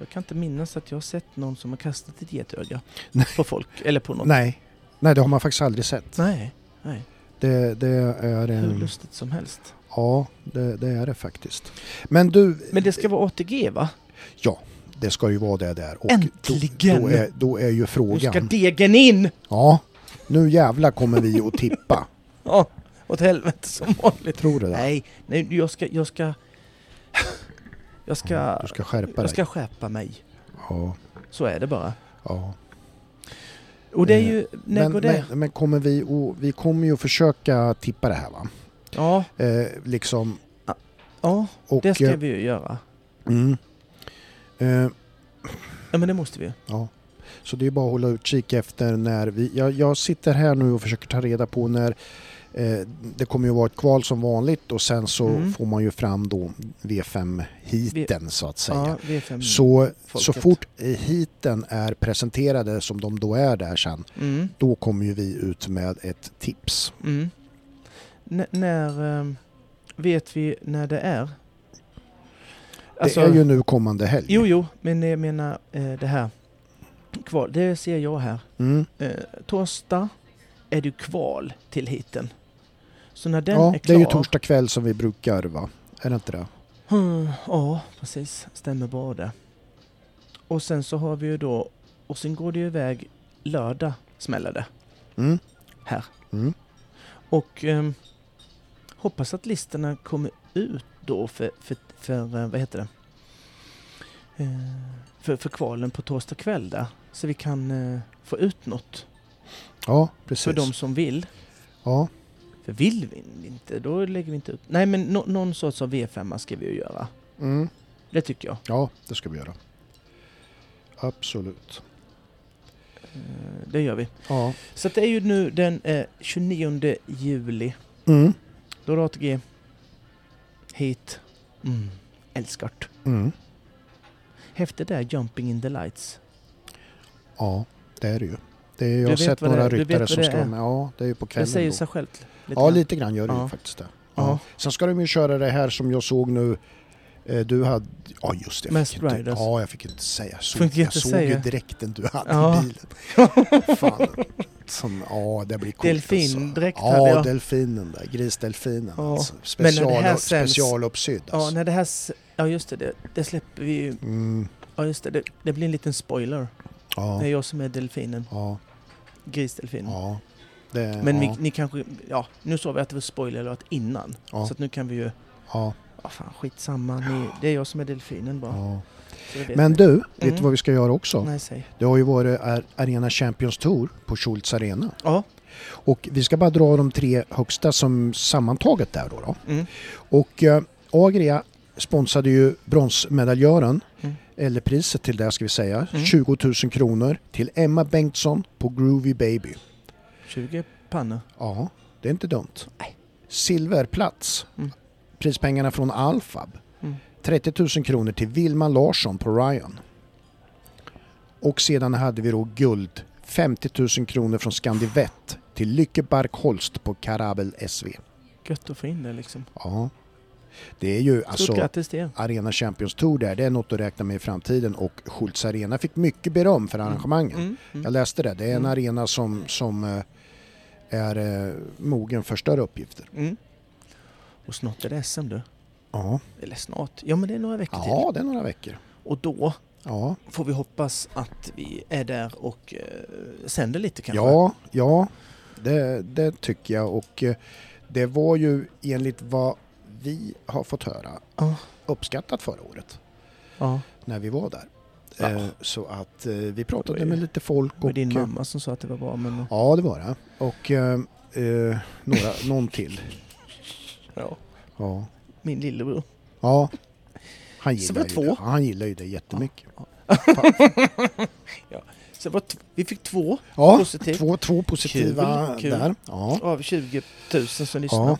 Jag kan inte minnas att jag har sett någon som har kastat ett getöga Nej. på folk. Eller på något. Nej. Nej, det har man faktiskt aldrig sett. Nej. Nej. Det, det är Hur en... lustigt som helst. Ja, det, det är det faktiskt. Men du, Men det ska vara ATG va? det ska ju vara det där. Och Äntligen! Då, då, är, då är ju Nu ska frågan... degen in! Ja, nu jävla kommer vi att tippa. Ja, åt helvete som vanligt. Tror du det? Nej, nej jag ska... Jag ska... Jag ska... Du ska skärpa Jag dig. ska skärpa mig. Ja, Så är det bara. ja. Och det är Eh, ju... När Men, går det? men, men kommer vi att... Vi kommer ju att försöka tippa det här va? Ja, Eh, liksom... ja, Och, det ska eh, vi ju göra. Mm, eh, Ja, men det måste vi ju. Ja, så det är bara att hålla utkik efter när vi... Jag, jag sitter här nu och försöker ta reda på när... Eh, det kommer ju vara ett kval som vanligt och sen så Mm. får man ju fram då V5-heaten så att säga. Ja, V5. Så, så fort eh, heaten är presenterade som de då är där sen, Mm, då kommer ju vi ut med ett tips. mm. När... ehm, vet vi när det är? Alltså- det är ju nu kommande helg. Jo, jo, men jag menar eh, det här. Kval, det ser jag här. Mm. Eh, torsdag är det kval till hiten. Så när den Ja, är det klar... är ju torsdag kväll som vi brukar va? Är det inte det? Hmm, ja, precis. Stämmer bra det. Och sen så har vi ju då... Och sen går det ju iväg lördag smäller det Mm. här. Mm. Och ehm, hoppas att listorna kommer ut då för, för, för eh, vad heter det? Eh, för, för kvalen på torsdag kväll där. Så vi kan eh, få ut något Ja, precis. för de som vill. Ja, För vill vi inte, då lägger vi inte ut. Nej men nå- någon sorts av V5 ska vi ju göra. mm. Det tycker jag. ja, det ska vi göra. Absolut. Eh, det gör vi. Ja. Så det är ju nu den eh, 29 juli. Mm. Då är det ATG. Hit. Mm. Älskart. Mm. Häftigt där, Jumping in the lights. Ja, det är det ju. Det är, jag har sett några det- ryttare som det är? med. Ja, det är ju på Det kvällen säger sig självt. Lite Ja, grann. lite grann gör det ju Ja. faktiskt det. Ja. Ja. Sen ska de ju köra det här som jag såg nu. Eh, Du hade... Ja just det. jag fick inte, Riders. Ja, jag fick inte säga. Jag såg, jag såg ju säga. dräkten du hade Ja. i bilen. Fan. Som, ja, det blir coolt Delfindräkt alltså. hade Ja, jag. delfinen där. Grisdelfinen Ja. alltså. Special, specialuppsydd Ja, alltså. när det här... s- Ja, just det. Det, det släpper vi ju. Mm, Ja, just det. Det, det blir en liten spoiler. ja, Det är jag som är delfinen. ja, Grisdelfinen. ja. Det, Men ja, vi, ni kanske... Ja, nu sa vi att det var spoiler alert innan. Ja. Så nu kan vi ju... ja, Ja, fan skitsamma. Ni, det är jag som är delfinen bara. Men ni. du, vet du Mm. vad vi ska göra också? Nej, säg. Det har ju varit Ar- Arena Champions Tour på Schultz Arena. Ja. Och vi ska bara dra de tre högsta som sammantaget där då. då. Mm. Och eh, Agria sponsrade ju bronsmedaljören, Mm. eller priset till det ska vi säga, Mm. 20 000 kronor till Emma Bengtsson på Groovy Baby. 20 pannor. Ja, det är inte dumt. Nej. Silverplats, Mm. prispengarna från Alfab. Mm. 30 000 kronor till Vilma Larsson på Ryan. Och sedan hade vi då guld, 50 000 kronor från Scandivett till Lyckebark Holst på Karabel SV. Gött att få in det liksom. Ja. Det är ju Stort alltså grattis till er. Arena Champions Tour där, det är något att räkna med i framtiden och Schultz Arena fick mycket beröm för arrangemangen. Mm, mm. Jag läste det, det är en Mm. arena som, som eh, är eh, mogen för större uppgifter. Mm. Och snart är det SM du. Ja, Eller snart. Ja men det är några veckor ja till. det är några veckor. Och då Ja, får vi hoppas att vi är där och eh, sänder lite kanske. ja, ja det, det tycker jag och eh, det var ju enligt vad vi har fått höra Ja. uppskattat förra året ja. när vi var där. Ja. Eh, Så att eh, vi pratade var med lite folk var och din eh, mamma som sa att det var bra men... Ja, det var det. Och eh, några, någon till. Ja. Ja. Min lillebror. ja. Han Så gillar, var ju två? det. Ja, han gillar ju det jättemycket. Så det var t- vi fick två Ja, positivt två, två positiva Kul, där. Ja. av 20 000 som lyssnar. Ja.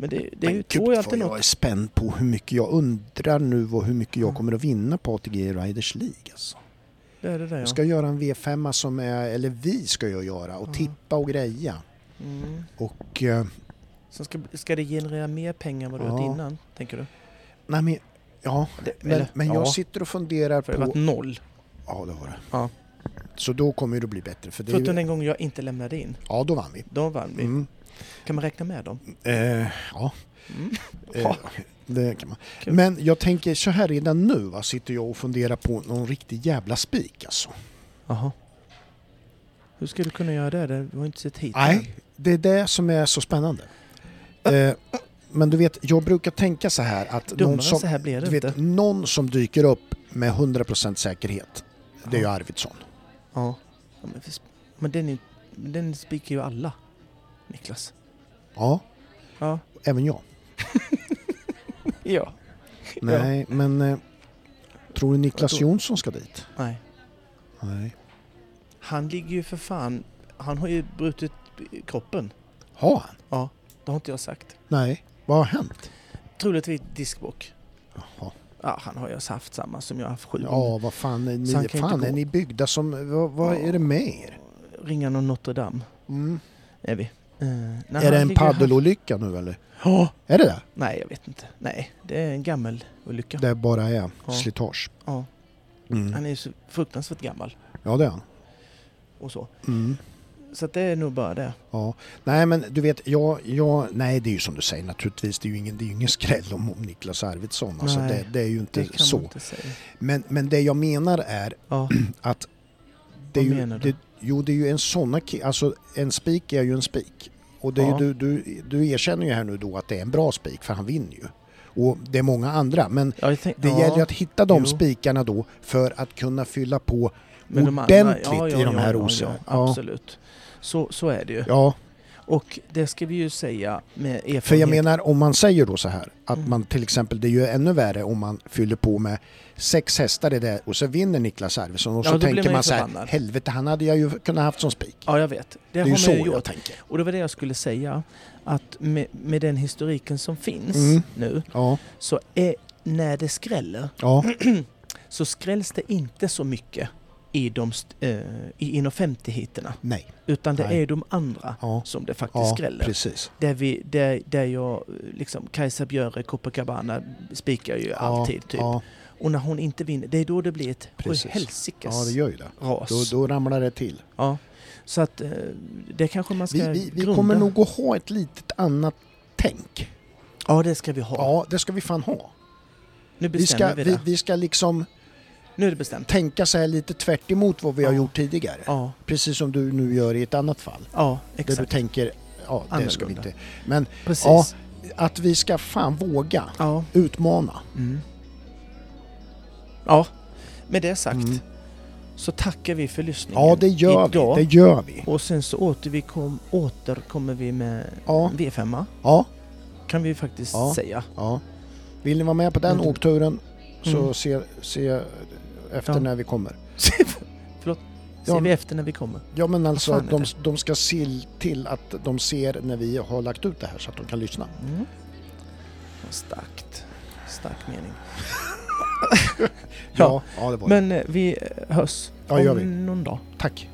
Men det, det Men är vad alltid jag något. är spänd på hur mycket jag undrar nu vad, hur mycket jag Mm. kommer att vinna på ATG Riders League. Alltså. Det är det där ja. Jag ska göra en V5 som är, eller vi ska ju göra och Ja. tippa och greja. Mm. Och eh, Sen ska, ska det generera mer pengar än vad du har Ja. gjort innan, tänker du? nej men, ja, Det, men, men ja, jag sitter och funderar för det har på... varit noll. Ja, det var det. Ja. Så då kommer det att bli bättre. För det Förutom ju, den gången jag inte lämnade in. ja, då vann vi. Då vann vi. Mm. Kan man räkna med dem? Eh, ja, Mm. eh, det kan man. Kul. Men jag tänker så här redan nu va, sitter jag och funderar på någon riktig jävla spik alltså. Jaha. Hur ska du kunna göra det? Du har inte sett hit. Nej, det är det som är så spännande. Eh, men du vet, jag brukar tänka så här att Dummare någon som, här du vet, inte. någon som dyker upp med 100% säkerhet, det är ju. Arvidsson. Ja. ja men, för- men den, är, den spikar ju alla. Niklas. Ja, Ja. även jag. Ja. Nej, men eh, tror du Niklas Jonsson ska dit? Nej. Nej. Han ligger ju för fan... Han har ju brutit kroppen. Har han? Det har inte jag sagt. Nej. Vad har hänt? Troligtvis diskbråck. Jaha. Ja, han har ju haft samma som jag har haft sju. Ja, vad fan är ni, fan är ni byggda som, vad, vad är det med er? Ringan och Notre Dame Mm. är vi. När Är det en paddelolycka nu eller? Ja. Är det det? Nej, jag vet inte. Nej, det är en gammal olycka. Det bara är Ja. slitage? Ja. Mm. Han är ju så fruktansvärt gammal Ja, det är han. och så. Mm. Så det är nog bara det. Ja. Nej, men du vet, jag, jag, nej det är ju som du säger naturligtvis, det är ju ingen, det är ingen skräll om, om Niklas Arvidsson. Alltså, Nej, det, det är ju inte så. inte. Men, men det jag menar är Ja, att det är Vad ju, menar du? det, jo, det är ju en sån alltså en spik är ju en spik. Och det är Ja. ju, du, du, du erkänner ju här nu då att det är en bra spik, för han vinner ju. Och det är många andra, men ja, jag tänk, det ja, gäller ju att hitta de jo. spikarna då för att kunna fylla på men de ordentligt andra- i de här. Ja, Ja. absolut. Så, så är det ju. Ja, Och det ska vi ju säga med erfarenhet. för jag menar om man säger då så här att Mm. man till exempel, det är ju ännu värre om man fyller på med sex hästar i det och så vinner Niklas Arvidsson och Ja, så tänker man man så här, förbannad. helvete han hade jag ju kunnat haft som spik. Ja, jag vet. Det, Det är ju så jag gjort. tänker. Och det var det jag skulle säga. Att med, med den historiken som finns Mm. nu Ja, så är när det skräller ja, så skrälls det inte så mycket i de eh, i inom 50 hiterna nej. utan det Nej. är de andra Ja, som det faktiskt ja skräller. precis. Där, vi, där, där jag, liksom, Kajsa Björe, Copacabana spikar ju alltid typ. Och när hon inte vinner, det är då det blir ett helsikes ja, det gör ju det. ras. Då, då ramlar det till. Ja. Så att eh, det kanske man ska Vi, vi, vi grunda. kommer nog att ha ett litet annat tänk. Ja, det ska vi ha. Ja, det ska vi fan ha. nu Vi bestämmer ska, vi, vi, det. vi ska liksom Nu är det bestämt. tänka så här lite tvärt emot vad vi har Ja. gjort tidigare. Ja, Precis som du nu gör i ett annat fall. ja Där du exakt. tänker, ja det ska vi Annorlunda. inte. Men Precis. Ja. att vi ska fan våga Ja. utmana. Mm. Ja, med det sagt Mm. så tackar vi för lyssningen Ja det gör idag. vi, det gör vi. Och sen så återkom, återkommer vi med Ja, V5 ja, kan vi faktiskt Ja. säga. ja. Vill ni vara med på den Mm. åkturen så Mm. se, se efter Ja. när vi kommer. Förlåt, Ja. ser vi efter när vi kommer? Ja men alltså de, de ska se till att de ser när vi har lagt ut det här så att de kan lyssna. Mm. Starkt. Stark mening. Ja, ja, det var det. Men eh, vi eh, hörs ja, om gör vi. någon dag. Tack.